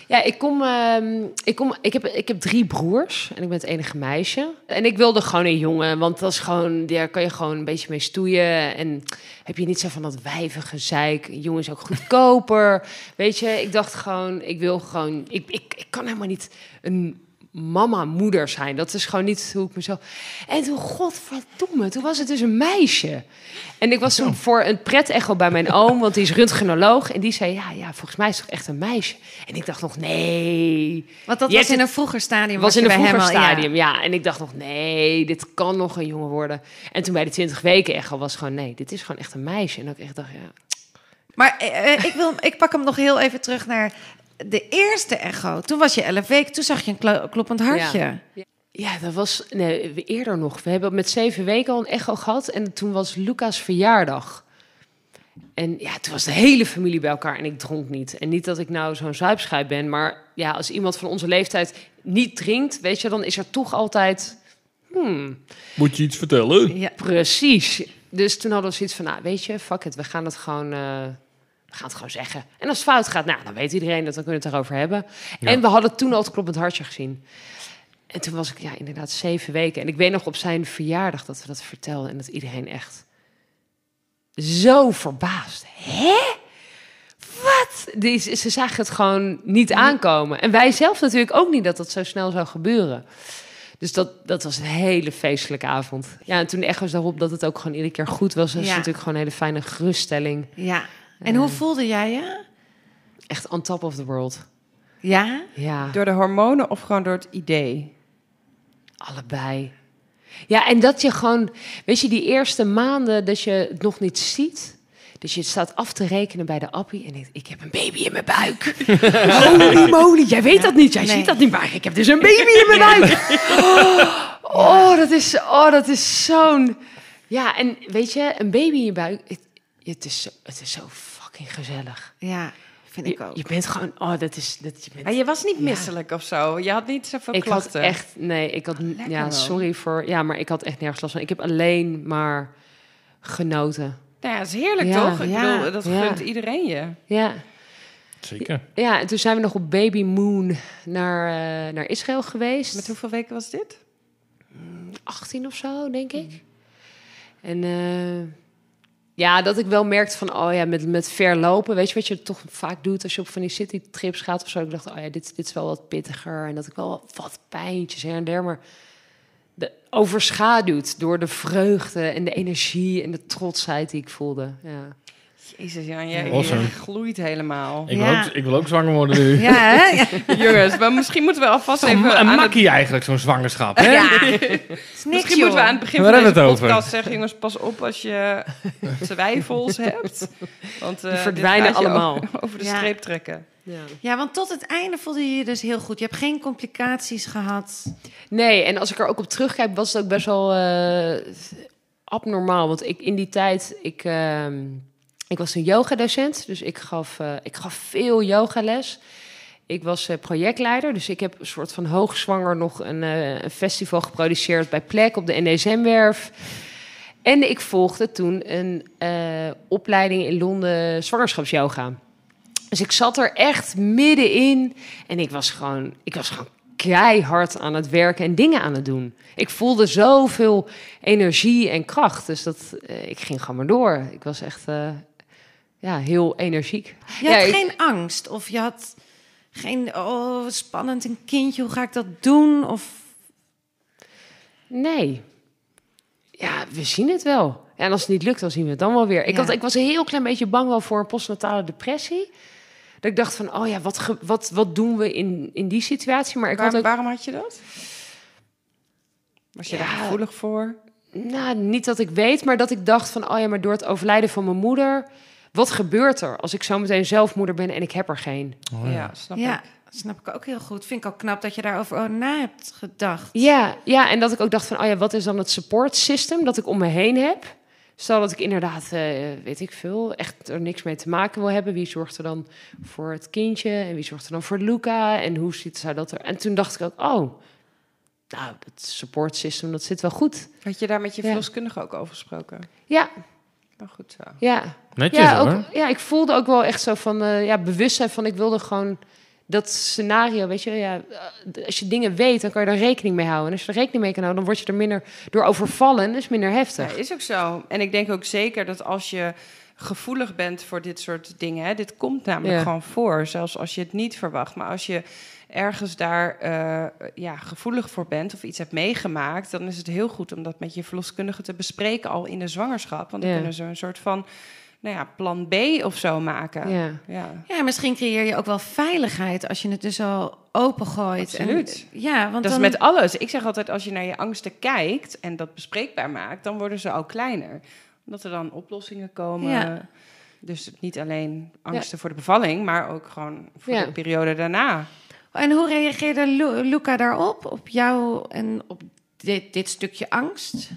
Ja, ik kom, ehm, ik kom, ik heb, ik heb drie broers en ik ben het enige meisje. En ik wilde gewoon een jongen, want dat is gewoon, daar kan je gewoon een beetje mee stoeien. En heb je niet zo van dat wijvige zeik. Een jongen is ook goedkoper. Weet je, ik dacht gewoon, ik wil gewoon, ik, ik, ik kan helemaal niet een mama, moeder zijn. Dat is gewoon niet hoe ik mezelf. En toen, godverdomme, toen was het dus een meisje. En ik was toen voor een pret-echo bij mijn oom, want die is röntgenoloog. En die zei, ja, ja, volgens mij is het toch echt een meisje. En ik dacht nog, nee. Want dat Je was in een vroeger stadium. was in een vroeger ja. stadium, ja. En ik dacht nog, nee, dit kan nog een jongen worden. En toen bij de 20 weken echo was gewoon, nee, dit is gewoon echt een meisje. En dat ik echt dacht, ja, Maar eh, eh, ik, wil, ik pak hem nog heel even terug naar de eerste echo. Toen was je 11 weken, toen zag je een klo- kloppend hartje. Ja, dat was nee, eerder nog. We hebben met zeven weken al een echo gehad. En toen was Lucas verjaardag. En ja, toen was de hele familie bij elkaar en ik dronk niet. En niet dat ik nou zo'n zuipschuit ben, maar ja, als iemand van onze leeftijd niet drinkt, weet je, dan is er toch altijd... Hmm, Moet je iets vertellen? Ja. precies. Dus toen hadden we zoiets van, nou, weet je, fuck it, we gaan het gewoon... eh, we gaan het gewoon zeggen. En als het fout gaat, nou, dan weet iedereen dat, dan kunnen we het erover hebben. En we hadden toen al het kloppend hartje gezien. En toen was ik ja, inderdaad zeven weken. En ik weet nog op zijn verjaardag dat we dat vertelden. En dat iedereen echt zo verbaasd. Hè? Wat? Die, ze zagen het gewoon niet aankomen. En wij zelf natuurlijk ook niet dat dat zo snel zou gebeuren. Dus dat, dat was een hele feestelijke avond. Ja, en toen echo's daarop dat het ook gewoon iedere keer goed was. Dat is Ja. natuurlijk gewoon een hele fijne geruststelling. ja. En hoe voelde jij je? Echt on top of the world. Ja? Ja. Door de hormonen of gewoon door het idee? Allebei. Ja, en dat je gewoon, weet je, die eerste maanden dat je het nog niet ziet. Dus je staat af te rekenen bij de appie en ik, ik heb een baby in mijn buik. *laughs* Holy moly, jij weet dat niet, jij Nee. ziet dat niet, maar ik heb dus een baby in mijn buik. *laughs* Oh, dat is, oh, dat is zo'n... Ja, en weet je, een baby in je buik, het, het, is, zo, het is zo fucking gezellig. Ja, vind ik Je, ook. je bent gewoon, oh, dat is... Dat, je bent, Maar je was niet Ja. misselijk of zo? Je had niet zoveel ik had klachten? echt, nee, ik had, ja, sorry voor, ja, maar ik had echt nergens last van. Ik heb alleen maar genoten. Nou ja, dat is heerlijk Ja, toch? Ik ja, bedoel, dat ja. gunt iedereen je. Ja, Zeker. ja, en toen zijn we nog op Baby Moon naar, eh, naar Israël geweest. Met hoeveel weken was dit? 18 of zo, denk ik. En eh, ja, dat ik wel merkte van, oh ja, met, met verlopen, weet je wat je toch vaak doet als je op van die citytrips gaat of zo. Ik dacht, oh ja, dit, dit is wel wat pittiger en dat ik wel wat pijntjes her en der, maar de, overschaduwd door de vreugde en de energie en de trotsheid die ik voelde. Ja. Jezus, Jan, jij, Awesome. gloeit helemaal. Ik, wil ook, ik wil ook zwanger worden nu. Ja, hè? Ja. *laughs* Jongens, maar misschien moeten we alvast even... een aan het- makkie eigenlijk, zo'n zwangerschap. Hè? Ja. *laughs* Niks, Misschien moeten we aan het begin van hebben deze we het over? podcast zeggen... jongens, pas op als je *laughs* twijfels hebt. Want, eh, Die verdwijnen dit gaat je allemaal. Over de Ja. streep trekken. Ja. Ja, want tot het einde voelde je je dus heel goed. Je hebt geen complicaties gehad. Nee, en als ik er ook op terugkijk, was het ook best wel eh, abnormaal. Want ik in die tijd, ik, ehm, ik was een yogadocent, dus ik gaf, eh, ik gaf veel yogales. Ik was eh, projectleider, dus ik heb een soort van hoogzwanger nog een, eh, festival geproduceerd bij Plek op de NDSM-werf. En ik volgde toen een opleiding in Londen zwangerschapsyoga. Dus ik zat er echt middenin en ik was gewoon, ik was gewoon keihard aan het werken en dingen aan het doen. Ik voelde zoveel energie en kracht, dus dat, ik ging gewoon maar door. Ik was echt ja, heel energiek. Je Ja, had ik- geen angst of je had geen, oh, spannend, een kindje, hoe ga ik dat doen? Of, Nee. Ja, we zien het wel. En als het niet lukt, dan zien we het dan wel weer. Ik, Ja. had, ik was een heel klein beetje bang wel voor een postnatale depressie. Dat ik dacht van, oh ja, wat, ge- wat, wat doen we in, in die situatie? Maar ik Waar- had ook, Waarom had je dat? Was je daar gevoelig voor? nou, niet dat ik weet, maar dat ik dacht van, oh ja, maar door het overlijden van mijn moeder, wat gebeurt er als ik zo meteen zelf moeder ben en ik heb er geen? Oh, ja. snap Ja, ik. snap ik ook heel goed. Vind ik ook knap dat je daarover over na hebt gedacht. Ja, ja, en dat ik ook dacht van, oh ja, wat is dan het support system dat ik om me heen heb? Stel dat ik inderdaad, eh, weet ik veel, echt er niks mee te maken wil hebben. Wie zorgt er dan voor het kindje? En wie zorgt er dan voor Luca? En hoe ziet zou dat er? En toen dacht ik ook, oh, nou, het support system, dat zit wel goed. Had je daar met je Ja. verloskundige ook over gesproken? Ja, Nou goed zo. ja. Netjes Ja, hoor. ook, ja, ik voelde ook wel echt zo van, eh, ja, bewustzijn van, ik wilde gewoon dat scenario, weet je, ja, eh, als je dingen weet, dan kan je er rekening mee houden. En als je er rekening mee kan houden, dan word je er minder door overvallen en dat is minder Ja, heftig. is ook zo. En ik denk ook zeker dat als je gevoelig bent voor dit soort dingen, hè, dit komt namelijk Ja. gewoon voor, zelfs als je het niet verwacht. Maar als je ergens daar eh, ja, gevoelig voor bent of iets hebt meegemaakt, dan is het heel goed om dat met je verloskundige te bespreken al in de zwangerschap. Want dan Ja. kunnen ze een soort van nou ja, plan B of zo maken. Ja. Ja. Ja, misschien creëer je ook wel veiligheid als je het dus al opengooit. Absoluut. En, ja, want Dat is met alles. Ik zeg altijd, als je naar je angsten kijkt en dat bespreekbaar maakt, dan worden ze al kleiner. Omdat er dan oplossingen komen. Ja. Dus niet alleen angsten voor de bevalling, maar ook gewoon voor Ja. de periode daarna. En hoe reageerde Lu- Luca daarop? Op jou en op dit, dit stukje angst?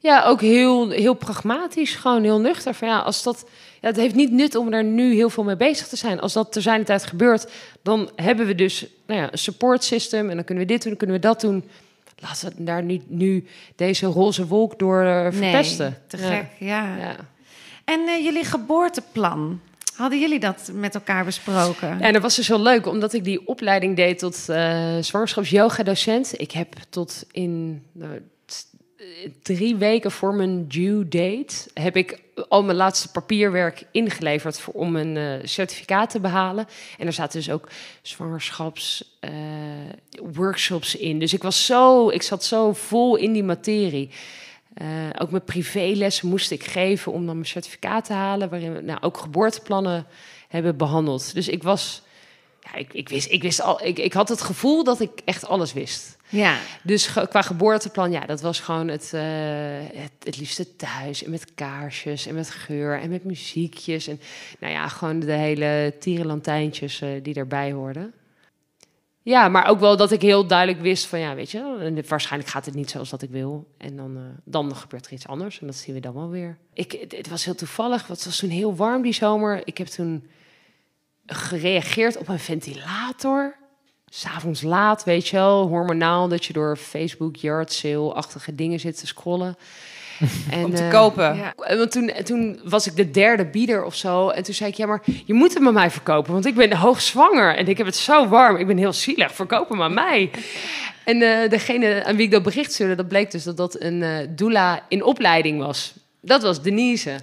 Ja, ook heel, heel pragmatisch, gewoon heel nuchter. Van ja, als dat, ja, het heeft niet nut om er nu heel veel mee bezig te zijn. Als dat ter zijn tijd gebeurt, dan hebben we dus nou ja, een support system en dan kunnen we dit doen, dan kunnen we dat doen. Laten we daar niet nu deze roze wolk door eh, verpesten. te gek, ja. Ja. En eh, jullie geboorteplan, hadden jullie dat met elkaar besproken? En dat was dus heel leuk, omdat ik die opleiding deed tot eh zwangerschaps-yoga-docent. Ik heb tot in nou, eh, drie weken voor mijn due date... heb ik al mijn laatste papierwerk ingeleverd voor, om een eh, certificaat te behalen. En er zaten dus ook zwangerschaps-workshops in. Dus ik, was zo, ik zat zo vol in die materie. Eh, ook mijn privélessen moest ik geven om dan mijn certificaat te halen... waarin we nou, ook geboorteplannen hebben behandeld. Dus ik was... Ja, ik, ik, wist, ik, wist al, ik, ik had het gevoel dat ik echt alles wist. Ja, Dus ge- qua geboorteplan, ja, dat was gewoon het, eh, het, het liefste thuis. En met kaarsjes en met geur en met muziekjes. En nou ja, gewoon de hele tierenlantijntjes eh, die erbij hoorden. Ja, maar ook wel dat ik heel duidelijk wist van, ja, weet je, waarschijnlijk gaat het niet zoals dat ik wil. En dan, eh, dan gebeurt er iets anders en dat zien we dan wel weer. Ik, het, het was heel toevallig, want het was toen heel warm die zomer. Ik heb toen gereageerd op een ventilator. S'avonds laat, weet je wel, hormonaal, dat je door Facebook yard sale-achtige dingen zit te scrollen. *laughs* En, Om te eh, kopen. ja. Want toen, toen was ik de derde bieder of zo. En toen zei ik, ja, maar je moet het met mij verkopen. Want ik ben hoogzwanger en ik heb het zo warm. Ik ben heel zielig, verkoop hem aan mij. *laughs* En eh, degene aan wie ik dat bericht stuurde, dat bleek dus dat dat een eh doula in opleiding was. Dat was Denise.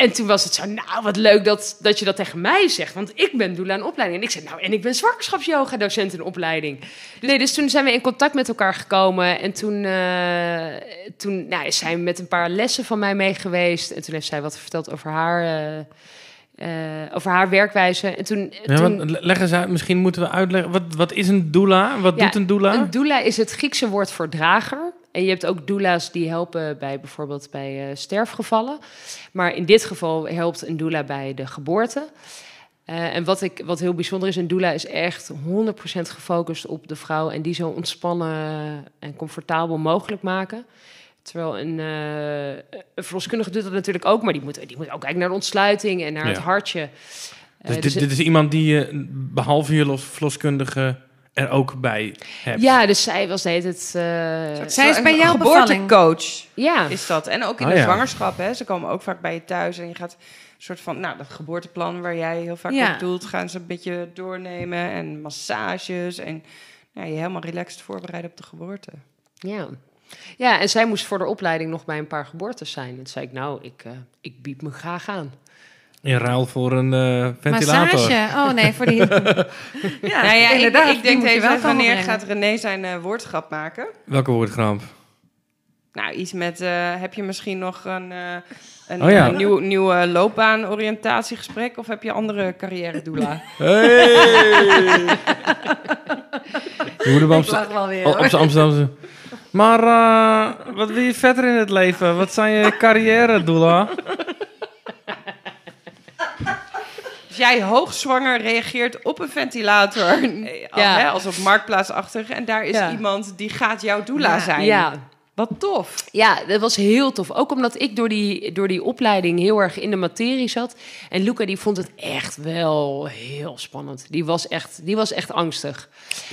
En toen was het zo, nou, wat leuk dat, dat je dat tegen mij zegt. Want ik ben doula in opleiding. En ik zei, nou, en ik ben zwangerschapsyoga-docent in opleiding. Nee, dus toen zijn we in contact met elkaar gekomen. En toen, eh, toen nou, is zij met een paar lessen van mij mee geweest. En toen heeft zij wat verteld over haar, eh, eh, over haar werkwijze. En toen... Ja, toen leg eens uit, misschien moeten we uitleggen. Wat, wat is een doula? Wat Ja, doet een doula? Een doula is het Griekse woord voor drager. En je hebt ook doula's die helpen bij bijvoorbeeld bij eh, sterfgevallen. Maar in dit geval helpt een doula bij de geboorte. Eh, en wat, ik, wat heel bijzonder is, een doula is echt 100% gefocust op de vrouw... en die zo ontspannen en comfortabel mogelijk maken. Terwijl een, een verloskundige doet dat natuurlijk ook... maar die moet, die moet ook kijken naar de ontsluiting en naar Ja. het hartje. Dus, dus dit, dit is iemand die je, behalve je los- verloskundige, er ook bij hebt. ja, dus zij was de hele tijd... eh, Zij is bij jouw geboortecoach ja. is dat. En ook in Oh, de ja. zwangerschap. Hè. Ze komen ook vaak bij je thuis en je gaat een soort van, nou, dat geboorteplan waar jij heel vaak Ja. op doelt, gaan ze een beetje doornemen en massages en ja, je helemaal relaxed voorbereiden op de geboorte. Ja. ja, en zij moest voor de opleiding nog bij een paar geboortes zijn. En toen zei ik, nou, ik, eh, ik bied me graag aan. In ruil voor een eh, ventilator. Massage. Oh nee, voor die... *laughs* ja, nou ja, ik, inderdaad, ik denk moet even, wel wanneer gaat René zijn eh, woordgrap maken? Welke woordgrap? Nou, iets met, eh, heb je misschien nog een, eh, een, Oh ja. een nieuw, nieuw eh, loopbaan-oriëntatiegesprek of heb je andere carrière-doelen? *laughs* Hey! Je wel op Ik z'n- lach wel weer. op hoor. zijn Amsterdamse. Maar eh, wat wil je verder in het leven? Wat zijn je carrière doelen? Als jij hoogzwanger reageert op een ventilator, *laughs* eh, Ja. hè, als op marktplaatsachtig, en daar is Ja. iemand die gaat jouw doula Ja. zijn. Ja, Wat tof. Ja, dat was heel tof. Ook omdat ik door die, door die opleiding heel erg in de materie zat. En Luca die vond het echt wel heel spannend. Die was echt, die was echt angstig.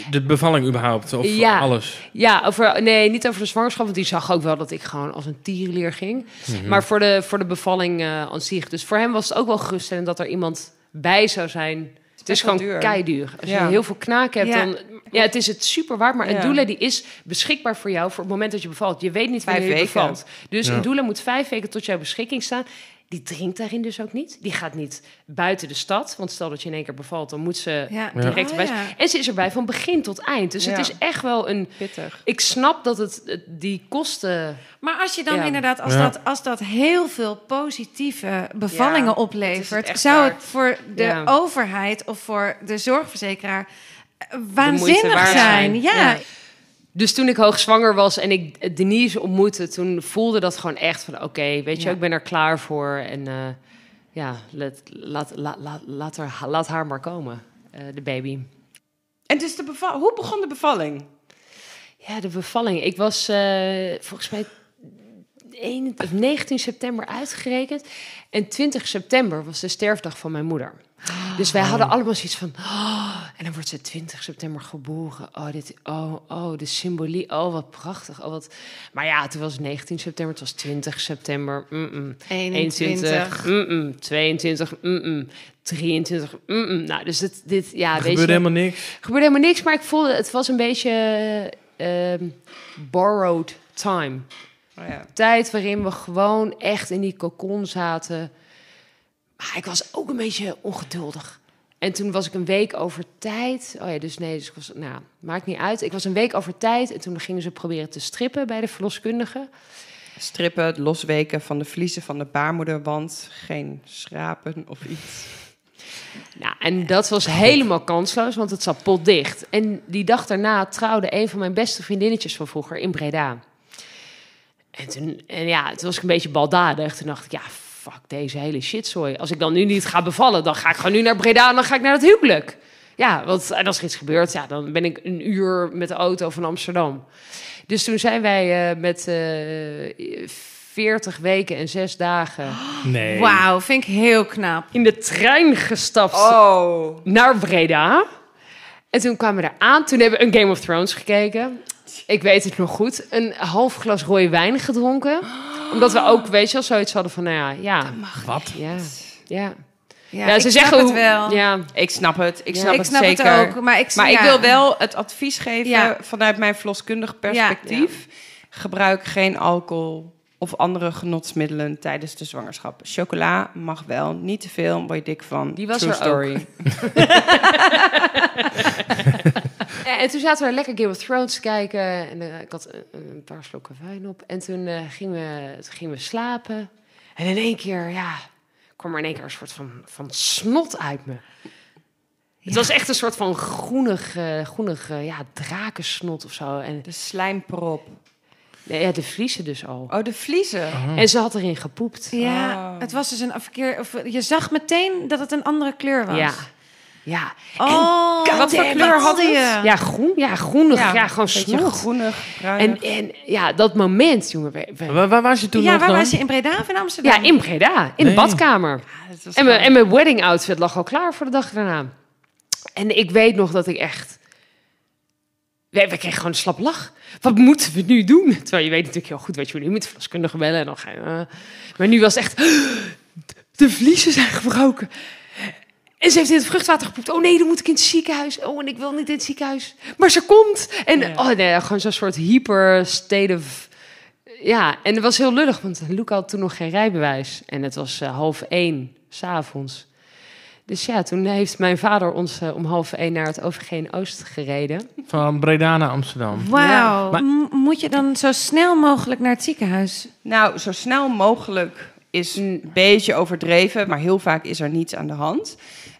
De bevalling überhaupt? Of Ja. alles? Ja, over, nee, niet over de zwangerschap. Want die zag ook wel dat ik gewoon als een tierenlier ging. Mhm. Maar voor de, voor de bevalling eh aan zich. Dus voor hem was het ook wel geruststellend dat er iemand bij zou zijn. Het is gewoon duur. keiduur. Als Ja. je heel veel knaak hebt, Ja. dan... Ja, het is het super waard. Maar Ja. een doula die is beschikbaar voor jou voor het moment dat je bevalt. Je weet niet wanneer je weken. bevalt. Dus Ja. een doula moet vijf weken tot jouw beschikking staan. Die drinkt daarin dus ook niet. Die gaat niet buiten de stad. Want stel dat je in één keer bevalt, dan moet ze Ja. direct erbij ja. zijn. En ze is erbij van begin tot eind. Dus het is echt wel een... Pittig. Ik snap dat het die kosten... Maar als je dan Ja. inderdaad, als, Ja. dat, als dat heel veel positieve bevallingen Ja, oplevert, het zou waard. het voor de Ja. overheid of voor de zorgverzekeraar waanzinnig zijn. Ja. Dus toen ik hoogzwanger was en ik Denise ontmoette, toen voelde dat gewoon echt van oké, weet je, Ja. ik ben er klaar voor. En eh, ja, let, laat, laat, laat, laat, haar, laat haar maar komen, eh, de baby. En dus de beval hoe begon de bevalling? Ja, de bevalling. Ik was eh, volgens mij 1, of 19 september uitgerekend. En 20 september was de sterfdag van mijn moeder. Dus wij hadden allemaal zoiets van... "Oh," en dan wordt ze 20 september geboren. Oh, dit, oh, oh, de symbolie. Oh, wat prachtig. Oh, wat... Maar ja, toen was het 19 september. Het was 20 september. Mm-mm. 21. 21. Mm-mm. 22. Mm-mm. 23. Mm-mm. Nou, dus dit, dit ja, Er weet gebeurde je... helemaal niks. Gebeurde helemaal niks, maar ik voelde het was een beetje ehm, borrowed time. Oh ja. Tijd waarin we gewoon echt in die cocon zaten. Maar ik was ook een beetje ongeduldig. En toen was ik een week over tijd. Oh ja, dus nee, dus ik was, nou, maakt niet uit. Ik was een week over tijd en toen gingen ze proberen te strippen bij de verloskundige. Strippen, het losweken van de vliezen van de baarmoederwand. Geen schrapen of iets. Nou, en dat was helemaal kansloos, want het zat potdicht. En die dag daarna trouwde een van mijn beste vriendinnetjes van vroeger in Breda. En toen, en ja, toen was ik een beetje baldadig. Toen dacht ik, ja, fuck deze hele shitzooi. Als ik dan nu niet ga bevallen, dan ga ik gewoon nu naar Breda en dan ga ik naar het huwelijk. Ja, want en als er iets gebeurt, ja, dan ben ik een uur met de auto van Amsterdam. Dus toen zijn wij eh, met eh 40 weken en zes dagen *gasps* Nee. Wauw, vind ik heel knap. in de trein gestapt Oh. naar Breda. En toen kwamen we daar aan. Toen hebben we een Game of Thrones gekeken. Ik weet het nog goed. Een half glas rode wijn gedronken. Omdat we ook, weet je wel, zoiets hadden van, nou ja, ja. Wat? Ja, ja. Ja, Ja, ik ze snap zeggen het hoe- wel. Ja, Ik snap het. Ik Ja. snap het zeker. het ook. Maar ik, Maar ik ja. wil wel het advies geven Ja. vanuit mijn verloskundig perspectief. Gebruik geen alcohol of andere genotsmiddelen tijdens de zwangerschap. Chocola mag wel, niet te veel, word je dik van. Die was True er story. Ja, *laughs* *laughs* en toen zaten we lekker Game of Thrones te kijken. En eh, ik had een, een paar slokken wijn op. En toen, eh, gingen we, toen gingen we slapen. En in één keer, ja, kwam er in één keer een soort van, van snot uit me. Het was echt een soort van groenig, eh, groenig eh, ja, drakensnot of zo. En De slijmprop. nee, ja, de vliezen dus al. Oh, de vliezen. En ze had erin gepoept. Ja, Oh. het was dus een verkeer. Of, je zag meteen dat het een andere kleur was. Ja. Ja. Oh, En- Wat voor kleur wat had het? je? Ja, groen. Ja, groenig. Ja, gewoon snot. groenig, bruinig. En, en ja, dat moment, jongen. we- we- Waar, waar was je toen Ja, nog waar dan? was je in Breda of in Amsterdam? ja, in Breda. In Nee. de badkamer. Ja, En mijn, en mijn wedding outfit lag al klaar voor de dag daarna. En ik weet nog dat ik echt... We, we kregen gewoon een slap lach. Wat moeten we nu doen? Terwijl je weet natuurlijk heel goed, weet je, nu moet de verloskundige bellen. En dan ga je, eh. Maar nu was het echt... *gasps* De vliezen zijn gebroken. En ze heeft in het vruchtwater gepoept. Oh nee, dan moet ik in het ziekenhuis. Oh, en ik wil niet in het ziekenhuis. Maar ze komt. En Ja. oh nee, gewoon zo'n soort hyper state of... Ja, en het was heel lullig, want Luca had toen nog geen rijbewijs. En het was eh, half één, s'avonds. Dus ja, toen heeft mijn vader ons eh, om half één naar het OVG in Oost gereden. Van Breda naar Amsterdam. Wauw. Moet je dan zo snel mogelijk naar het ziekenhuis? Nou, zo snel mogelijk is Mm. een beetje overdreven, maar heel vaak is er niets aan de hand.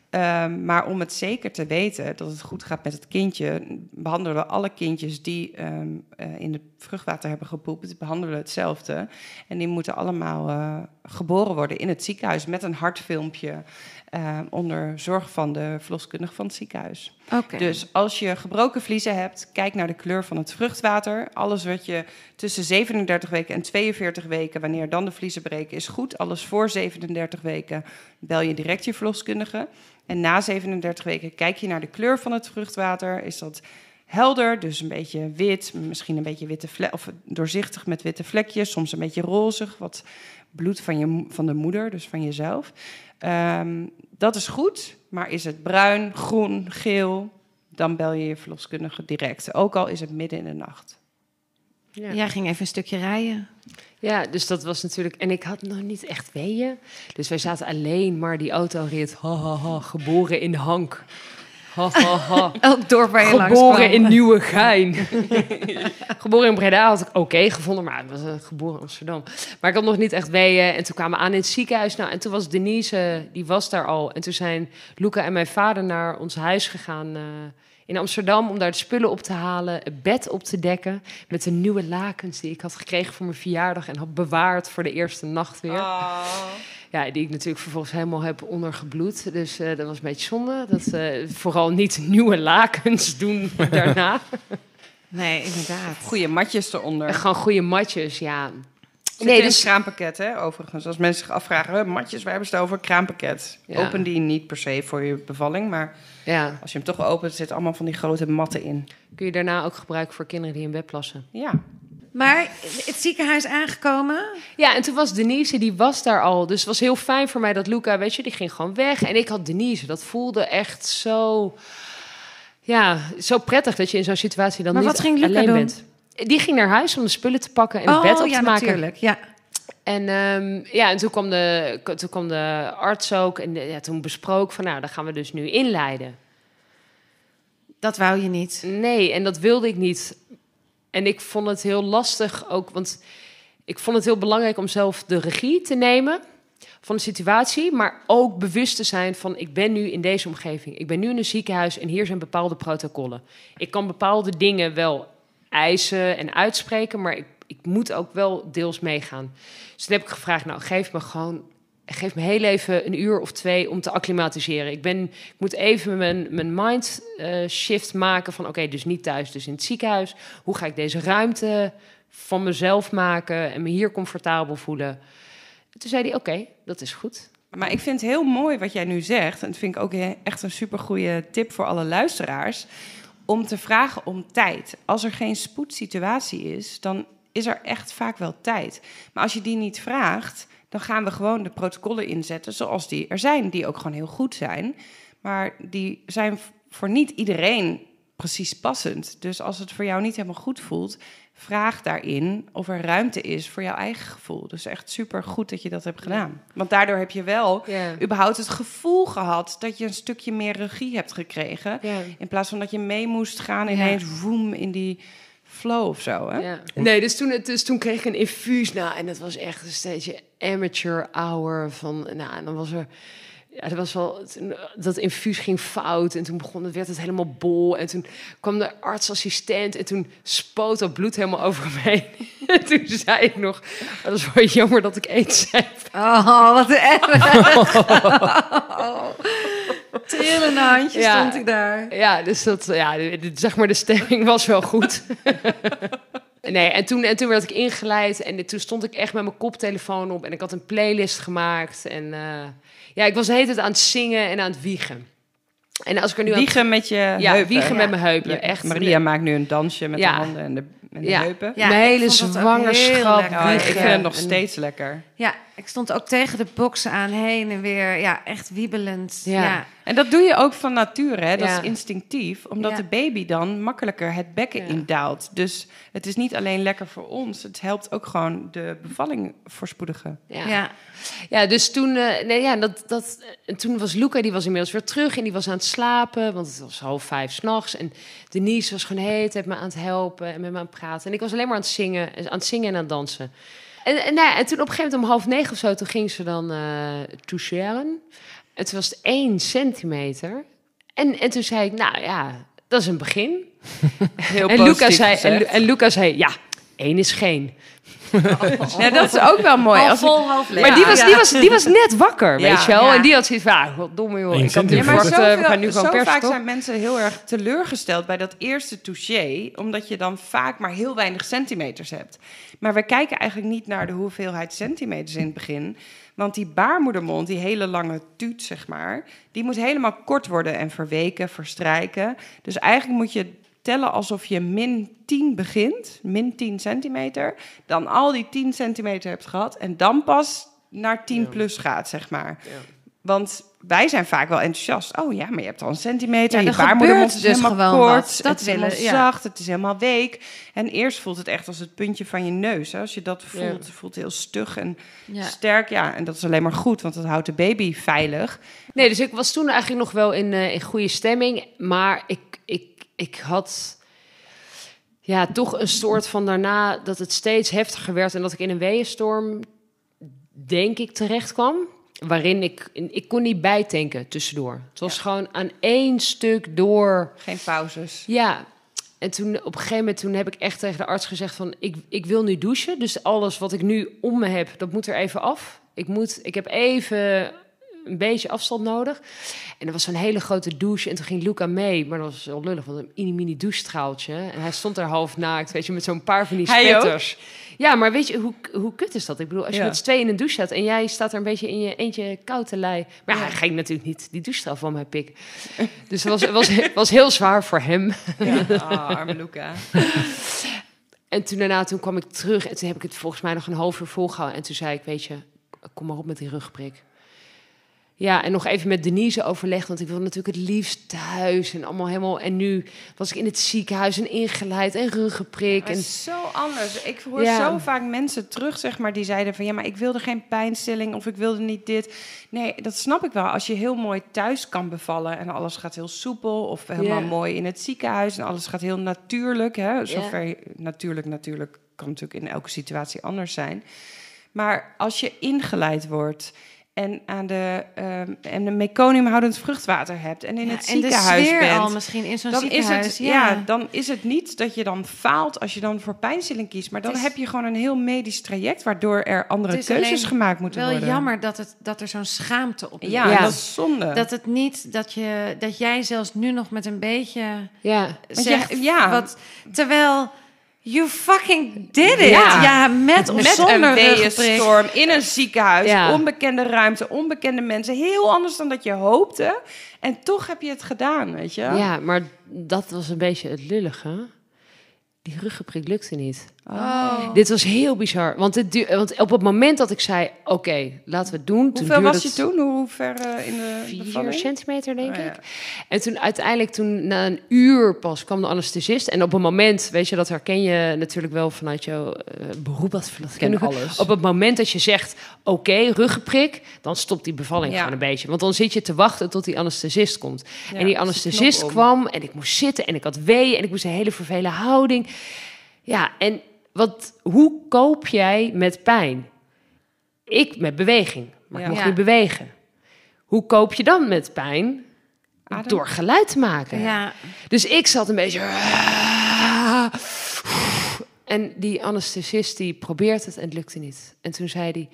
Ehm, maar om het zeker te weten dat het goed gaat met het kindje, behandelen we alle kindjes die ehm, eh, in het vruchtwater hebben gepoept, behandelen we hetzelfde. En die moeten allemaal eh, geboren worden in het ziekenhuis met een hartfilmpje eh, onder zorg van de verloskundige van het ziekenhuis. Dus als je gebroken vliezen hebt, kijk naar de kleur van het vruchtwater. Alles wat je tussen 37 weken en 42 weken, wanneer dan de vliezen breken, is goed. Alles voor 37 weken bel je direct je verloskundige. En na 37 weken kijk je naar de kleur van het vruchtwater. Is dat helder, dus een beetje wit, misschien een beetje witte vlek, of doorzichtig met witte vlekjes, soms een beetje rozig, wat bloed van, je, van de moeder, dus van jezelf. Ehm, dat is goed, maar is het bruin, groen, geel, dan bel je je verloskundige direct. Ook al is het midden in de nacht. Ja. Jij ging even een stukje rijden. Ja, dus dat was natuurlijk. En ik had nog niet echt weeën. Dus wij zaten alleen maar die autorit. Ha, ha, ha, geboren in Hank. Ha, ha, ha. *laughs* Elk dorp waar je langs Geboren in Nieuwegein. *laughs* geboren in Breda had ik oké gevonden, maar het was eh, geboren in Amsterdam. Maar ik had nog niet echt weeën. En toen kwamen we aan in het ziekenhuis. Nou, en toen was Denise, die was daar al. En toen zijn Luca en mijn vader naar ons huis gegaan eh, in Amsterdam... om daar de spullen op te halen, het bed op te dekken... met de nieuwe lakens die ik had gekregen voor mijn verjaardag... en had bewaard voor de eerste nacht weer. Ja, die ik natuurlijk vervolgens helemaal heb ondergebloed. Dus eh, dat was een beetje zonde. Dat eh, vooral niet nieuwe lakens doen *laughs* daarna. Nee, inderdaad. Goede matjes eronder. En gewoon goede matjes, ja. Zit Nee, in dus een kraampakket, hè, overigens. Als mensen zich afvragen, "Huh, matjes, waar hebben ze het over? Kraampakket. Ja. Open die niet per se voor je bevalling, maar ja, als je hem toch opent, zitten allemaal van die grote matten in. kun je daarna ook gebruiken voor kinderen die in bed plassen. Ja. Maar het ziekenhuis aangekomen. Ja, en toen was Denise, die was daar al. Dus het was heel fijn voor mij dat Luca, weet je, die ging gewoon weg. En ik had Denise. Dat voelde echt zo... Ja, zo prettig dat je in zo'n situatie dan Maar niet wat ging Luca alleen doen? bent. Die ging naar huis om de spullen te pakken en het bed op Oh, ja, te maken. natuurlijk. Ja. En, ehm, ja, en toen, kwam de, toen kwam de arts ook. En de- ja, toen besproken van, nou, dan gaan we dus nu inleiden. Dat wou je niet. Nee, en dat wilde ik niet. En ik vond het heel lastig ook, want ik vond het heel belangrijk om zelf de regie te nemen van de situatie, maar ook bewust te zijn van ik ben nu in deze omgeving. Ik ben nu in een ziekenhuis en hier zijn bepaalde protocollen. Ik kan bepaalde dingen wel eisen en uitspreken, maar ik, ik moet ook wel deels meegaan. Dus toen heb ik gevraagd, nou geef me gewoon, geef me heel even een uur of twee om te acclimatiseren. Ik, ben, ik moet even mijn, mijn mind eh, shift maken van oké, dus niet thuis, dus in het ziekenhuis. Hoe ga ik deze ruimte van mezelf maken en me hier comfortabel voelen? En toen zei hij, oké, dat is goed. Maar ik vind het heel mooi wat jij nu zegt. En dat vind ik ook echt een supergoeie tip voor alle luisteraars. Om te vragen om tijd. Als er geen spoedsituatie is, dan is er echt vaak wel tijd. Maar als je die niet vraagt, dan gaan we gewoon de protocollen inzetten zoals die er zijn. Die ook gewoon heel goed zijn. Maar die zijn voor niet iedereen precies passend. Dus als het voor jou niet helemaal goed voelt, vraag daarin of er ruimte is voor jouw eigen gevoel. Dus echt super goed dat je dat hebt gedaan. Want daardoor heb je wel überhaupt het gevoel gehad dat je een stukje meer regie hebt gekregen. In plaats van dat je mee moest gaan ineens voem in die flow of zo. Hè? Ja. Nee, dus toen, dus toen kreeg ik een infuus. Nou, en dat was echt een steeds amateur hour van. Nou, en dan was er. Ja, dat was wel. Dat infuus ging fout. En toen begon het, werd het helemaal bol. En toen kwam de artsassistent. En toen spoot dat bloed helemaal over me heen. *laughs* En toen zei ik nog. "Oh, dat is wel jammer dat ik aids heb. Oh, wat erg. *laughs* Trillende handjes Ja. stond ik daar. Ja, dus dat, ja, zeg maar, de stemming was wel goed. *laughs* nee, en toen, en toen werd ik ingeleid en toen stond ik echt met mijn koptelefoon op en ik had een playlist gemaakt. En eh, ja, ik was de hele tijd aan het zingen en aan het wiegen. En als ik er nu aan- Wiegen met je ja, heupen. wiegen met mijn heupen. Ja, echt. Maria maakt nu een dansje met de handen en de En de Ja. heupen. Ja, Mijn hele zwangerschap. Oh, ik vind het nog en- steeds lekker. Ja, ik stond ook tegen de boksen aan heen en weer. Ja, echt wiebelend. Ja. Ja. En dat doe je ook van nature, hè? Dat Ja. is instinctief, omdat Ja. de baby dan makkelijker het bekken Ja. indaalt. Dus het is niet alleen lekker voor ons, het helpt ook gewoon de bevalling voorspoedigen. Ja. Ja. Ja, dus toen, eh, nee, ja, dat, dat, en toen was Luca, die was inmiddels weer terug en die was aan het slapen, want het was half vijf s'nachts. En Denise was gewoon heet, heeft me aan het helpen en met me aan het praten. En ik was alleen maar aan het zingen, aan het zingen en aan het dansen. En, en, nou ja, en toen op een gegeven moment om half negen of zo, toen ging ze dan eh toucheren. En toen was het één centimeter. En, en toen zei ik, nou ja, dat is een begin. *laughs* Heel En Luca, zei, en, en Luca zei, ja, één is geen. *laughs* Ja, dat is ook wel mooi. Als ik- vol half leeg. Maar die, was, die, was, die was net wakker, Ja, weet je wel. ja. En die had zoiets van, ah, goddomme joh, ik nu Ja, maar eh, we gaan nu gewoon zo pers vaak toch? zijn mensen heel erg teleurgesteld bij dat eerste touché, omdat je dan vaak maar heel weinig centimeters hebt. Maar we kijken eigenlijk niet naar de hoeveelheid centimeters in het begin. Want die baarmoedermond, die hele lange tuut, zeg maar, die moet helemaal kort worden en verweken, verstrijken. Dus eigenlijk moet je tellen alsof je min 10 begint, min 10 centimeter, dan al die 10 centimeter hebt gehad en dan pas naar 10 plus gaat, zeg maar. Want wij zijn vaak wel enthousiast. Oh ja, maar je hebt al een centimeter. Ja, je er baarmoedermond is dus helemaal gewoon kort. wat. Dat het is helemaal ja. zacht. Het is helemaal week. En eerst voelt het echt als het puntje van je neus. Hè? Als je dat voelt, Ja. het voelt heel stug en sterk. Ja, en dat is alleen maar goed, want dat houdt de baby veilig. Nee, dus ik was toen eigenlijk nog wel in, eh, in goede stemming. Maar ik, ik, ik had ja, toch een soort van daarna dat het steeds heftiger werd. En dat ik in een weeënstorm, denk ik, terecht kwam. Waarin ik, ik kon niet bijtanken tussendoor. Het was gewoon aan één stuk door. Geen pauzes. Ja, en toen op een gegeven moment toen heb ik echt tegen de arts gezegd van ik, ik wil nu douchen. Dus alles wat ik nu om me heb, dat moet er even af. Ik, moet, ik heb even een beetje afstand nodig. En er was zo'n hele grote douche en toen ging Luca mee. Maar dat was wel lullig, want een mini mini douchestraaltje. En hij stond daar half naakt, weet je, met zo'n paar van die spetters. Ja, maar weet je, hoe, hoe kut is dat? Ik bedoel, als je Ja. met z'n tweeën in een douche staat... en jij staat er een beetje in je eentje koud te lei. Maar ja, hij ging natuurlijk niet die douchestraal van mij pikken. *laughs* Dus het was, het was, het was heel zwaar voor hem. Ja. *laughs* Ah, arme Luca. En toen daarna, toen kwam ik terug en toen heb ik het volgens mij nog een half uur volgehouden. En toen zei ik, weet je, kom maar op met die rugprik. Ja, en nog even met Denise overlegd, want ik wilde natuurlijk het liefst thuis en allemaal helemaal. En nu was ik in het ziekenhuis en ingeleid en ruggeprik. Het En, is zo anders. Ik hoor Ja. zo vaak mensen terug, zeg maar, die zeiden van ja, maar ik wilde geen pijnstilling of ik wilde niet dit. Nee, dat snap ik wel. Als je heel mooi thuis kan bevallen en alles gaat heel soepel of helemaal Ja. mooi in het ziekenhuis en alles gaat heel natuurlijk. Hè? Zover natuurlijk, natuurlijk kan natuurlijk in elke situatie anders zijn. Maar als je ingeleid wordt en aan de, ehm en een meconiumhoudend vruchtwater hebt en in Ja, het en de ziekenhuis sfeer bent, al misschien in zo'n dan is, ziekenhuis. het, ja. dan is het niet dat je dan faalt als je dan voor pijnstilling kiest. Maar dan is- heb je gewoon een heel medisch traject... waardoor er andere Het is keuzes gemaakt moeten Wel worden. jammer dat, het, dat er zo'n schaamte op Ja, Ja. dat is zonde. Dat het niet, dat, je, dat jij zelfs nu nog met een beetje ja, zegt, ja. wat, terwijl you fucking did it. Ja. Ja, met of zonder een ruggenprik. weeënstorm in een ziekenhuis, Ja. onbekende ruimte, onbekende mensen. Heel anders dan dat je hoopte. En toch heb je het gedaan, weet je? ja, maar dat was een beetje het lullige. Die ruggeprik lukte niet. Oh. Dit was heel bizar. Want, het want op het moment dat ik zei, oké, laten we het doen. toen Hoeveel duurde was je het toen? Hoe ver eh, in de Vier bevalling? centimeter, denk Oh, ja. ik. En toen uiteindelijk, toen na een uur pas, kwam de anesthesist. En op een moment, weet je, dat herken je natuurlijk wel vanuit jouw eh, beroep als verloskundige. alles. Op het moment dat je zegt, oké, ruggenprik, dan stopt die bevalling Ja. gewoon een beetje. Want dan zit je te wachten tot die anesthesist komt. Ja, en die anesthesist kwam en ik moest zitten en ik had weeën en ik moest een hele vervelende houding. Ja, en wat, hoe koop jij met pijn? Ik met beweging, maar Ja. ik mocht Ja. niet bewegen. Hoe koop je dan met pijn? Adem. Door geluid te maken. Ja, Dus ik zat een beetje... En die anesthesist die probeert het en het lukte niet. En toen zei hij,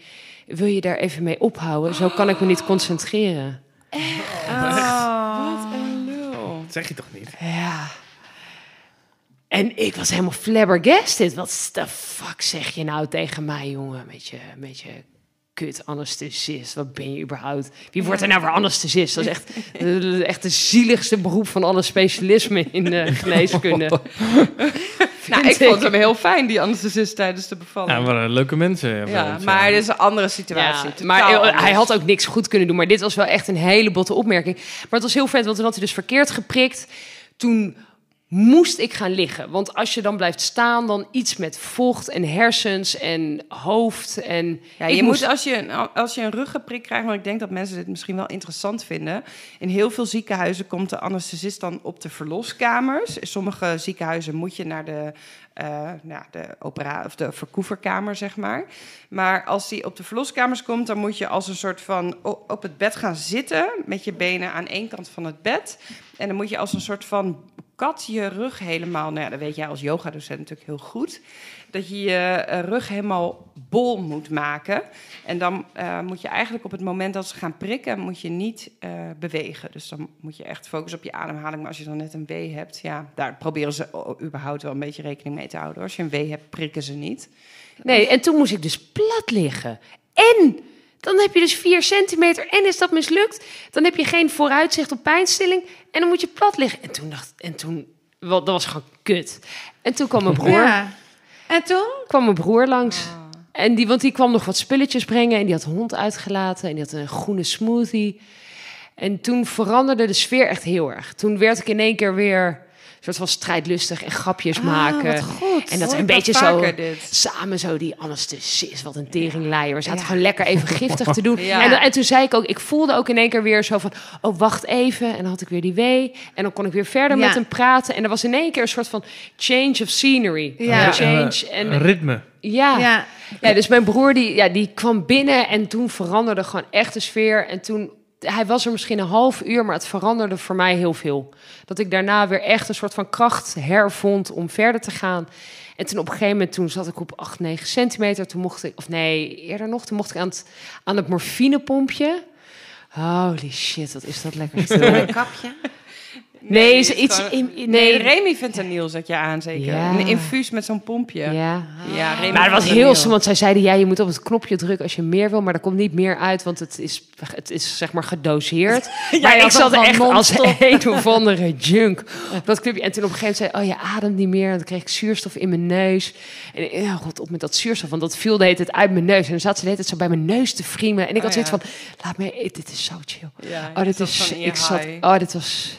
wil je daar even mee ophouden? Zo kan ik me niet concentreren. Wat een lul. Dat zeg je toch niet? Ja. En ik was helemaal flabbergasted. Wat de fuck zeg je nou tegen mij, jongen? Met je, met je kut anesthesist. Wat ben je überhaupt? Wie wordt er nou weer anesthesist? Dat is echt, eh, echt de zieligste beroep van alle specialismen in de geneeskunde. *laughs* Nou, ik vond hem heel fijn, die anesthesist tijdens de bevalling. Ja, Ja, maar eh, leuke mensen. ja, bij ons, maar ja. dit is een andere situatie. Ja, maar anders. hij had ook niks goed kunnen doen. Maar dit was wel echt een hele botte opmerking. Maar het was heel vet, want toen had hij dus verkeerd geprikt. Toen moest ik gaan liggen. Want als je dan blijft staan, dan iets met vocht en hersens en hoofd. En Ja, je moest- moet als je, een- als je een ruggenprik krijgt, want ik denk dat mensen dit misschien wel interessant vinden. In heel veel ziekenhuizen komt de anesthesist dan op de verloskamers. In sommige ziekenhuizen moet je naar de, eh nou, de, opera of de verkoeverkamer, zeg maar. Maar als die op de verloskamers komt, dan moet je als een soort van op het bed gaan zitten. Met je benen aan één kant van het bed. En dan moet je als een soort van kat je rug helemaal. Nou ja, dat weet jij als yogadocent natuurlijk heel goed. Dat je je eh, rug helemaal bol moet maken. En dan eh, moet je eigenlijk op het moment dat ze gaan prikken, moet je niet eh, bewegen. Dus dan moet je echt focussen op je ademhaling. Maar als je dan net een wee hebt, ja, daar proberen ze überhaupt wel een beetje rekening mee te houden. Als je een wee hebt, prikken ze niet. Nee, en toen moest ik dus plat liggen. En dan heb je dus 4 centimeter en is dat mislukt. Dan heb je geen vooruitzicht op pijnstilling en dan moet je plat liggen. En toen dacht en toen, wel, dat was gewoon kut. En toen kwam mijn broer, Ja. En toen? kwam mijn broer langs. En die, want die kwam nog wat spulletjes brengen en die had hond uitgelaten en die had een groene smoothie. En toen veranderde de sfeer echt heel erg. Toen werd ik in één keer weer soort van strijdlustig en grapjes maken. Ah, wat goed. En dat Hoor een beetje zo dit. samen zo die anesthesist, wat een teringleier. We zaten gewoon lekker even giftig te doen. *laughs* Ja. En, dan- en toen zei ik ook, ik voelde ook in één keer weer zo van, oh wacht even. En dan had ik weer die wee. En dan kon ik weer verder Ja. met hem praten. En er was in één keer een soort van change of scenery. Ja. Een change. Eh, En een ritme. ja. Ja. Ja, dus mijn broer die, ja, die kwam binnen en toen veranderde gewoon echt de sfeer. En toen, hij was er misschien een half uur, maar het veranderde voor mij heel veel. Dat ik daarna weer echt een soort van kracht hervond om verder te gaan. En toen op een gegeven moment, toen zat ik op 8, 9 centimeter. Toen mocht ik, of nee, eerder nog, toen mocht ik aan het, aan het morfinepompje. Holy shit, wat is dat lekker. Een kapje. Nee, is het iets in, Nee, nee, Remy fentanyl zet je aan, zeker. Ja. Een infuus met zo'n pompje. ja. Ja, Remy Maar het was heel stom, want zij zeiden... ja, je moet op het knopje drukken als je meer wil... maar er komt niet meer uit, want het is, het is zeg maar gedoseerd. *laughs* maar ik zat echt als *laughs* een of andere junk op dat knopje. En toen op een gegeven moment zei oh, je ademt niet meer. En dan kreeg ik zuurstof in mijn neus. En ja, god, op met dat zuurstof, want dat viel de hele tijd uit mijn neus. En dan zat ze de hele tijd zo bij mijn neus te friemen. En ik had Oh, zoiets ja. van, laat me, dit is zo chill. Ja, Oh, dit is, ik zat, oh, dit was...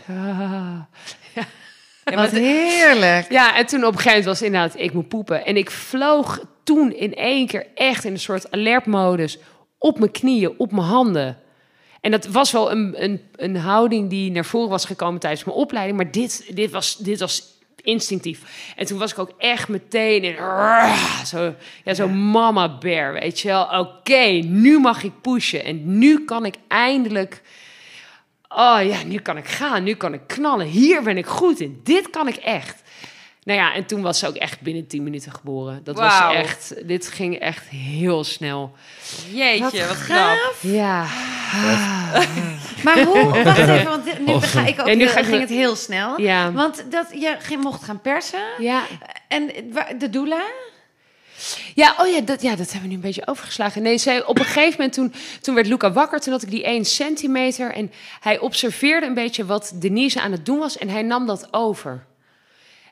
Ja, Wat heerlijk. Ja, en toen op een gegeven moment was het inderdaad, ik moet poepen. En ik vloog toen in één keer echt in een soort alertmodus op mijn knieën, op mijn handen. En dat was wel een, een, een houding die naar voren was gekomen tijdens mijn opleiding. Maar dit, dit, was, dit was instinctief. En toen was ik ook echt meteen in... Zo, ja, zo mama bear, weet je wel. Oké, nu mag ik pushen. En nu kan ik eindelijk... Oh ja, nu kan ik gaan, nu kan ik knallen. Hier ben ik goed in. Dit kan ik echt. Nou ja, en toen was ze ook echt binnen 10 minuten geboren. Dat was echt, dit ging echt heel snel. Jeetje, wat, knap. Ja. *laughs* Maar hoe, wacht even, want dit- nu ga ik ook, Ja, nu heel- ga ik ging het heel snel. Ja. Want dat je mocht gaan persen. Ja. En de doula? Ja, oh ja dat, ja, dat hebben we nu een beetje overgeslagen. Nee, zij, op een gegeven moment toen, toen werd Luca wakker. Toen had ik die 1 centimeter. En hij observeerde een beetje wat Denise aan het doen was. En hij nam dat over.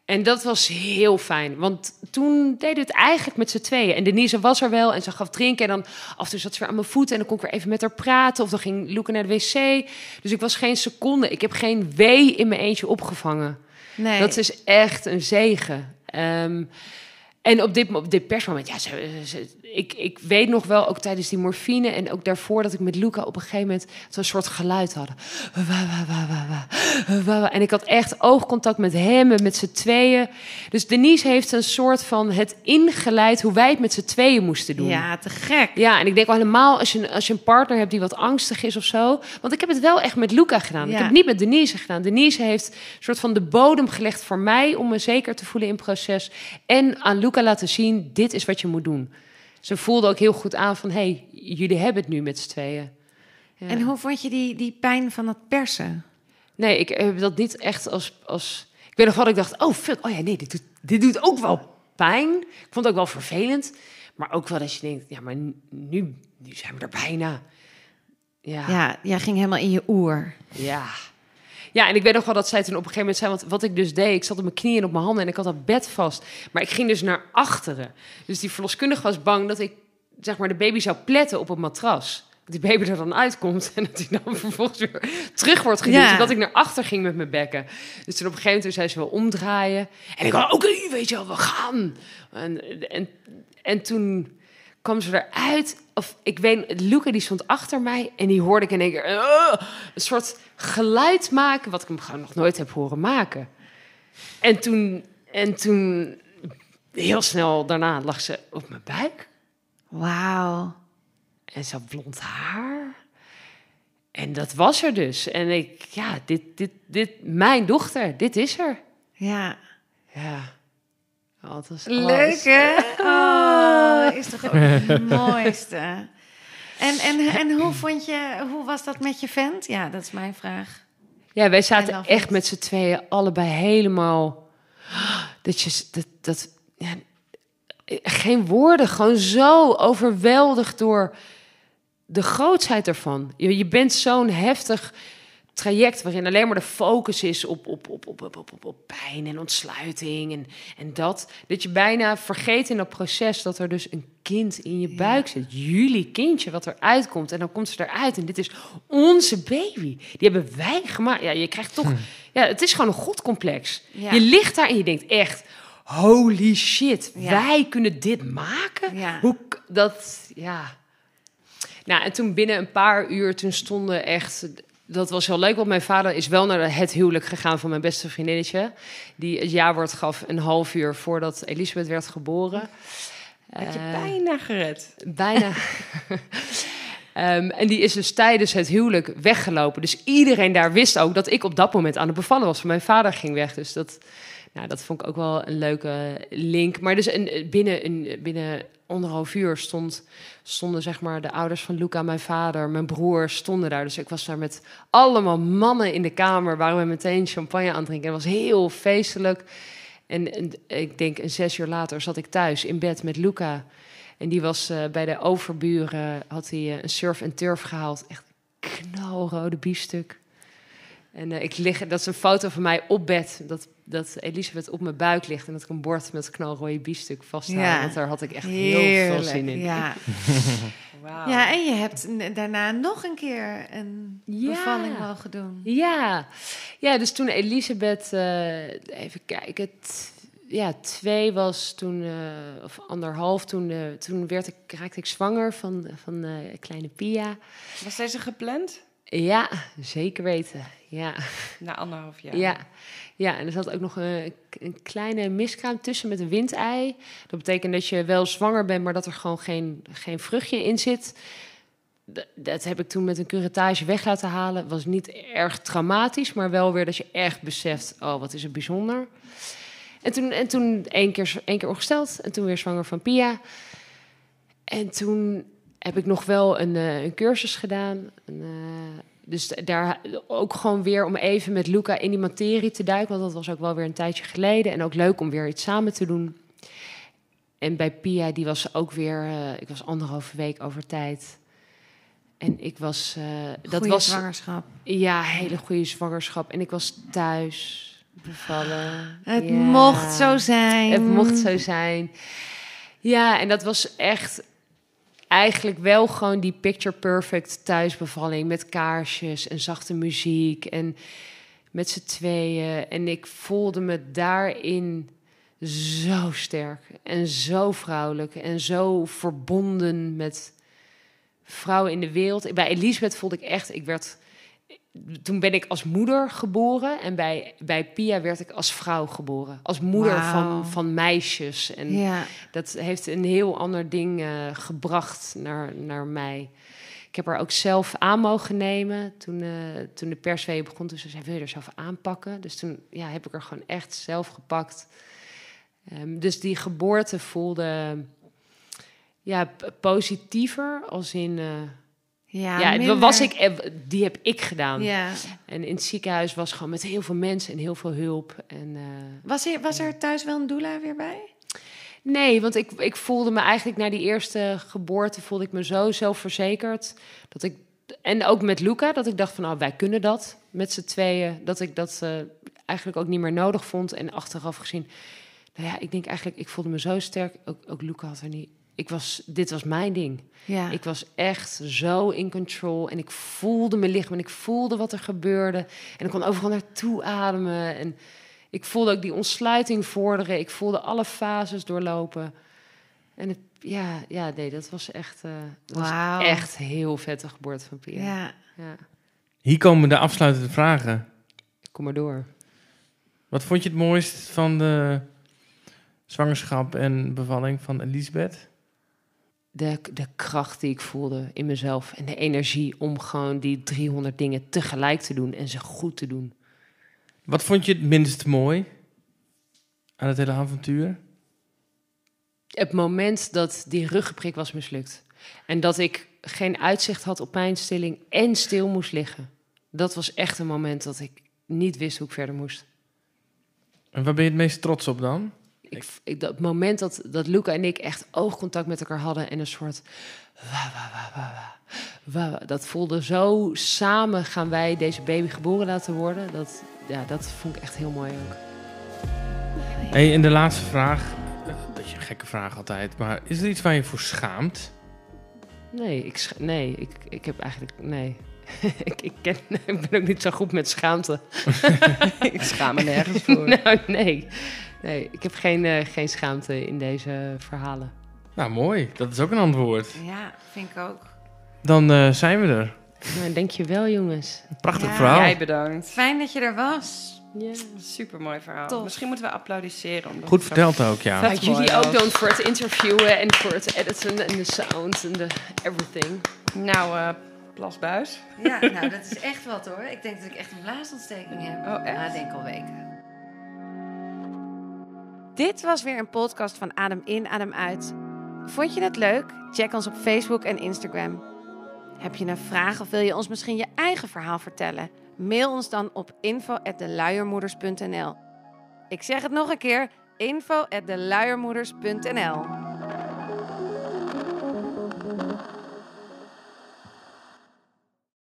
En dat was heel fijn. Want toen deden we het eigenlijk met z'n tweeën. En Denise was er wel en ze gaf drinken. En dan af en toe zat ze weer aan mijn voeten. En dan kon ik weer even met haar praten. Of dan ging Luca naar de wc. Dus ik was geen seconde. Ik heb geen wee in mijn eentje opgevangen. Nee. Dat is echt een zegen. Ehm, en op dit, op dit persmoment, ja, ze, ze- ik, ik weet nog wel, ook tijdens die morfine en ook daarvoor, dat ik met Luca op een gegeven moment zo'n soort geluid hadden. En ik had echt oogcontact met hem en met z'n tweeën. Dus Denise heeft een soort van het ingeleid hoe wij het met z'n tweeën moesten doen. Ja, te gek. Ja, en ik denk al helemaal als je, als je een partner hebt die wat angstig is of zo. Want ik heb het wel echt met Luca gedaan. Ik heb het niet met Denise gedaan. Denise heeft een soort van de bodem gelegd voor mij om me zeker te voelen in het proces. En aan Luca laten zien, dit is wat je moet doen. Ze voelde ook heel goed aan van, hé, hey, jullie hebben het nu met z'n tweeën. Ja. En hoe vond je die, die pijn van het persen? Nee, ik heb dat niet echt als... als... Ik weet nog wat ik dacht, oh fuck, oh ja, nee, dit doet, dit doet ook wel pijn. Ik vond het ook wel vervelend. Maar ook wel dat je denkt, ja, maar nu, nu zijn we er bijna. Ja, ja. Ja, jij ging helemaal in je oer. Ja, Ja, en ik weet nog wel dat zij toen op een gegeven moment zei... want wat ik dus deed, ik zat op mijn knieën en op mijn handen... en ik had dat bed vast. Maar ik ging dus naar achteren. Dus die verloskundige was bang dat ik zeg maar, de baby zou pletten op het matras. Dat die baby er dan uitkomt en dat hij dan *laughs* vervolgens weer terug wordt geduwd. Ja. Dat ik naar achter ging met mijn bekken. Dus toen op een gegeven moment zei ze wel omdraaien. En ik was oké, weet je wel, we gaan. En, en, en toen kwam ze eruit. Of ik weet, Luca die stond achter mij en die hoorde ik in één keer een soort geluid maken, wat ik hem gewoon nog nooit heb horen maken. En toen, en toen, heel snel daarna lag ze op mijn buik Wauw. en ze had blond haar. En dat was er dus. En ik, ja, dit, dit, dit, mijn dochter, dit is er. Ja. Ja. Oh, was Leuk, hè? Oh, is toch ook *laughs* het mooiste. En, en, en hoe vond je, hoe was dat met je vent? Ja, dat is mijn vraag. Ja, wij En zaten echt met z'n tweeën allebei helemaal... Dat je... Dat, dat, ja, geen woorden, gewoon zo overweldigd door de grootsheid ervan. Je, je bent zo'n heftig traject waarin alleen maar de focus is op, op, op, op, op, op, op, op pijn en ontsluiting en, en dat. Dat je bijna vergeet in dat proces dat er dus een kind in je buik zit. Jullie kindje wat eruit komt en dan komt ze eruit en dit is onze baby. Die hebben wij gemaakt. Ja, je krijgt toch... Ja, het is gewoon een godcomplex. Ja. Je ligt daar en je denkt echt... Holy shit, Ja. wij kunnen dit maken? Ja. Hoe dat, ja. Nou, en toen binnen een paar uur, toen stonden echt... Dat was heel leuk, want mijn vader is wel naar het huwelijk gegaan van mijn beste vriendinnetje. Die het jaarwoord gaf een half uur voordat Elisabeth werd geboren. Had je Eh, bijna gered. Bijna. *laughs* Ehm, en die is dus tijdens het huwelijk weggelopen. Dus iedereen daar wist ook dat ik op dat moment aan het bevallen was. Mijn vader ging weg. Dus dat, nou, dat vond ik ook wel een leuke link. Maar dus een, binnen, een, binnen anderhalf uur stond, stonden zeg maar, de ouders van Luca, mijn vader, mijn broer, stonden daar. Dus ik was daar met allemaal mannen in de kamer. Waren we meteen champagne aan drinken. Het was heel feestelijk. En, en ik denk een zes uur later zat ik thuis in bed met Luca. En die was eh, bij de overburen, had hij eh, een surf en turf gehaald. Echt knalrode biefstuk. En eh, ik lig, dat is een foto van mij op bed. Dat, dat Elisabeth op mijn buik ligt en dat ik een bord met knalrode biefstuk vasthoud. Ja. Want daar had ik echt heel veel zin in. Ja. *laughs* Wauw. ja, en je hebt daarna nog een keer een Ja. bevalling mogen doen. Ja, ja dus toen Elisabeth, eh, even kijken, t- ja, twee was toen, eh, of anderhalf, toen, eh, toen werd ik, raakte ik zwanger van, van eh, kleine Pia. Was deze gepland? Ja, zeker weten. Ja, Na anderhalf jaar. ja. ja. en er zat ook nog een, een kleine miskraam tussen met een windei. Dat betekent dat je wel zwanger bent, maar dat er gewoon geen, geen vruchtje in zit. Dat heb ik toen met een curettage weg laten halen. Was niet erg traumatisch, maar wel weer dat je echt beseft: oh, wat is het bijzonder. En toen, en toen één, keer, één keer ongesteld en toen weer zwanger van Pia. En toen heb ik nog wel een, eh, een cursus gedaan. Een, eh, dus daar ook gewoon weer om even met Luca in die materie te duiken. Want dat was ook wel weer een tijdje geleden. En ook leuk om weer iets samen te doen. En bij Pia, die was ook weer... eh, ik was anderhalve week over tijd. En ik was... dat Goeie was zwangerschap. ja, hele goede zwangerschap. En ik was thuis bevallen. Het Ja. mocht zo zijn. Het mocht zo zijn. Ja, en dat was echt eigenlijk wel gewoon die picture perfect thuisbevalling met kaarsjes en zachte muziek en met z'n tweeën. En ik voelde me daarin zo sterk en zo vrouwelijk en zo verbonden met vrouwen in de wereld. Bij Elisabeth voelde ik echt, ik werd toen ben ik als moeder geboren en bij, bij Pia werd ik als vrouw geboren. Als moeder van, van meisjes. En Ja. dat heeft een heel ander ding eh, gebracht naar, naar mij. Ik heb haar ook zelf aan mogen nemen toen, eh, toen de perswee begon. Toen ze zei, wil je er zelf aanpakken? Dus toen ja, heb ik er gewoon echt zelf gepakt. Ehm, dus die geboorte voelde ja, positiever als in... eh, Ja, ja, minder- was ik, eh, die heb ik gedaan. Ja. En in het ziekenhuis was gewoon met heel veel mensen en heel veel hulp. En, eh, Was, er, was er thuis wel een doula weer bij? nee, want ik, ik voelde me eigenlijk na die eerste geboorte voelde ik me zo zelfverzekerd dat ik en ook met Luca, dat ik dacht van, nou, wij kunnen dat met z'n tweeën. Dat ik dat eh, eigenlijk ook niet meer nodig vond. En achteraf gezien, nou ja, ik denk eigenlijk, ik voelde me zo sterk. Ook, ook Luca had er niet. Ik was, dit was mijn ding. Ja. Ik was echt zo in control. En ik voelde mijn lichaam en ik voelde wat er gebeurde. En ik kon overal naartoe ademen. En ik voelde ook die ontsluiting vorderen. Ik voelde alle fases doorlopen. En het, ja, ja, nee, dat was echt, eh dat was Wauw. echt heel vette geboorte van Pia. ja. Ja, Hier komen de afsluitende vragen. kom maar door. Wat vond je het mooist van de zwangerschap en bevalling van Elisabeth? De, de kracht die ik voelde in mezelf en de energie om gewoon die 300 dingen tegelijk te doen en ze goed te doen. Wat vond je het minst mooi aan het hele avontuur? Het moment dat die ruggenprik was mislukt en dat ik geen uitzicht had op pijnstilling en stil moest liggen. Dat was echt een moment dat ik niet wist hoe ik verder moest. En waar ben je het meest trots op dan? Ik, ik, dat moment dat, dat Luca en ik echt oogcontact met elkaar hadden en een soort. wa, wa, wa, dat voelde zo samen gaan wij deze baby geboren laten worden. Dat, ja, dat vond ik echt heel mooi ook. Hey, en de laatste vraag. Een beetje een gekke vraag altijd. Maar is er iets waar je voor schaamt? Nee, ik, nee, ik, ik heb eigenlijk. Nee. *laughs* ik, ik, ken, *laughs* ik ben ook niet zo goed met schaamte. *laughs* ik schaam me nergens voor. nou, nee. Nee, ik heb geen, eh, geen schaamte in deze verhalen. Nou, mooi. Dat is ook een antwoord. ja, vind ik ook. Dan eh, zijn we er. Nou, dankjewel, jongens. Prachtig Ja, verhaal. Jij bedankt. Fijn dat je er was. Ja. Super mooi verhaal. Tof. Misschien moeten we applaudisseren. omdat Goed verteld ook, ja. Dank jullie ook dan voor het interviewen en voor het editen en de sound en de everything. Nou, eh plasbuis. Ja, nou, dat is echt wat hoor. Ik denk dat ik echt een blaasontsteking heb. Oh, echt? Ja, ik denk al weken. Dit was weer een podcast van Adem in, Adem uit. Vond je het leuk? Check ons op Facebook en Instagram. Heb je een vraag of wil je ons misschien je eigen verhaal vertellen? Mail ons dan op info@deluiermoeders.nl. Ik zeg het nog een keer: info@deluiermoeders.nl.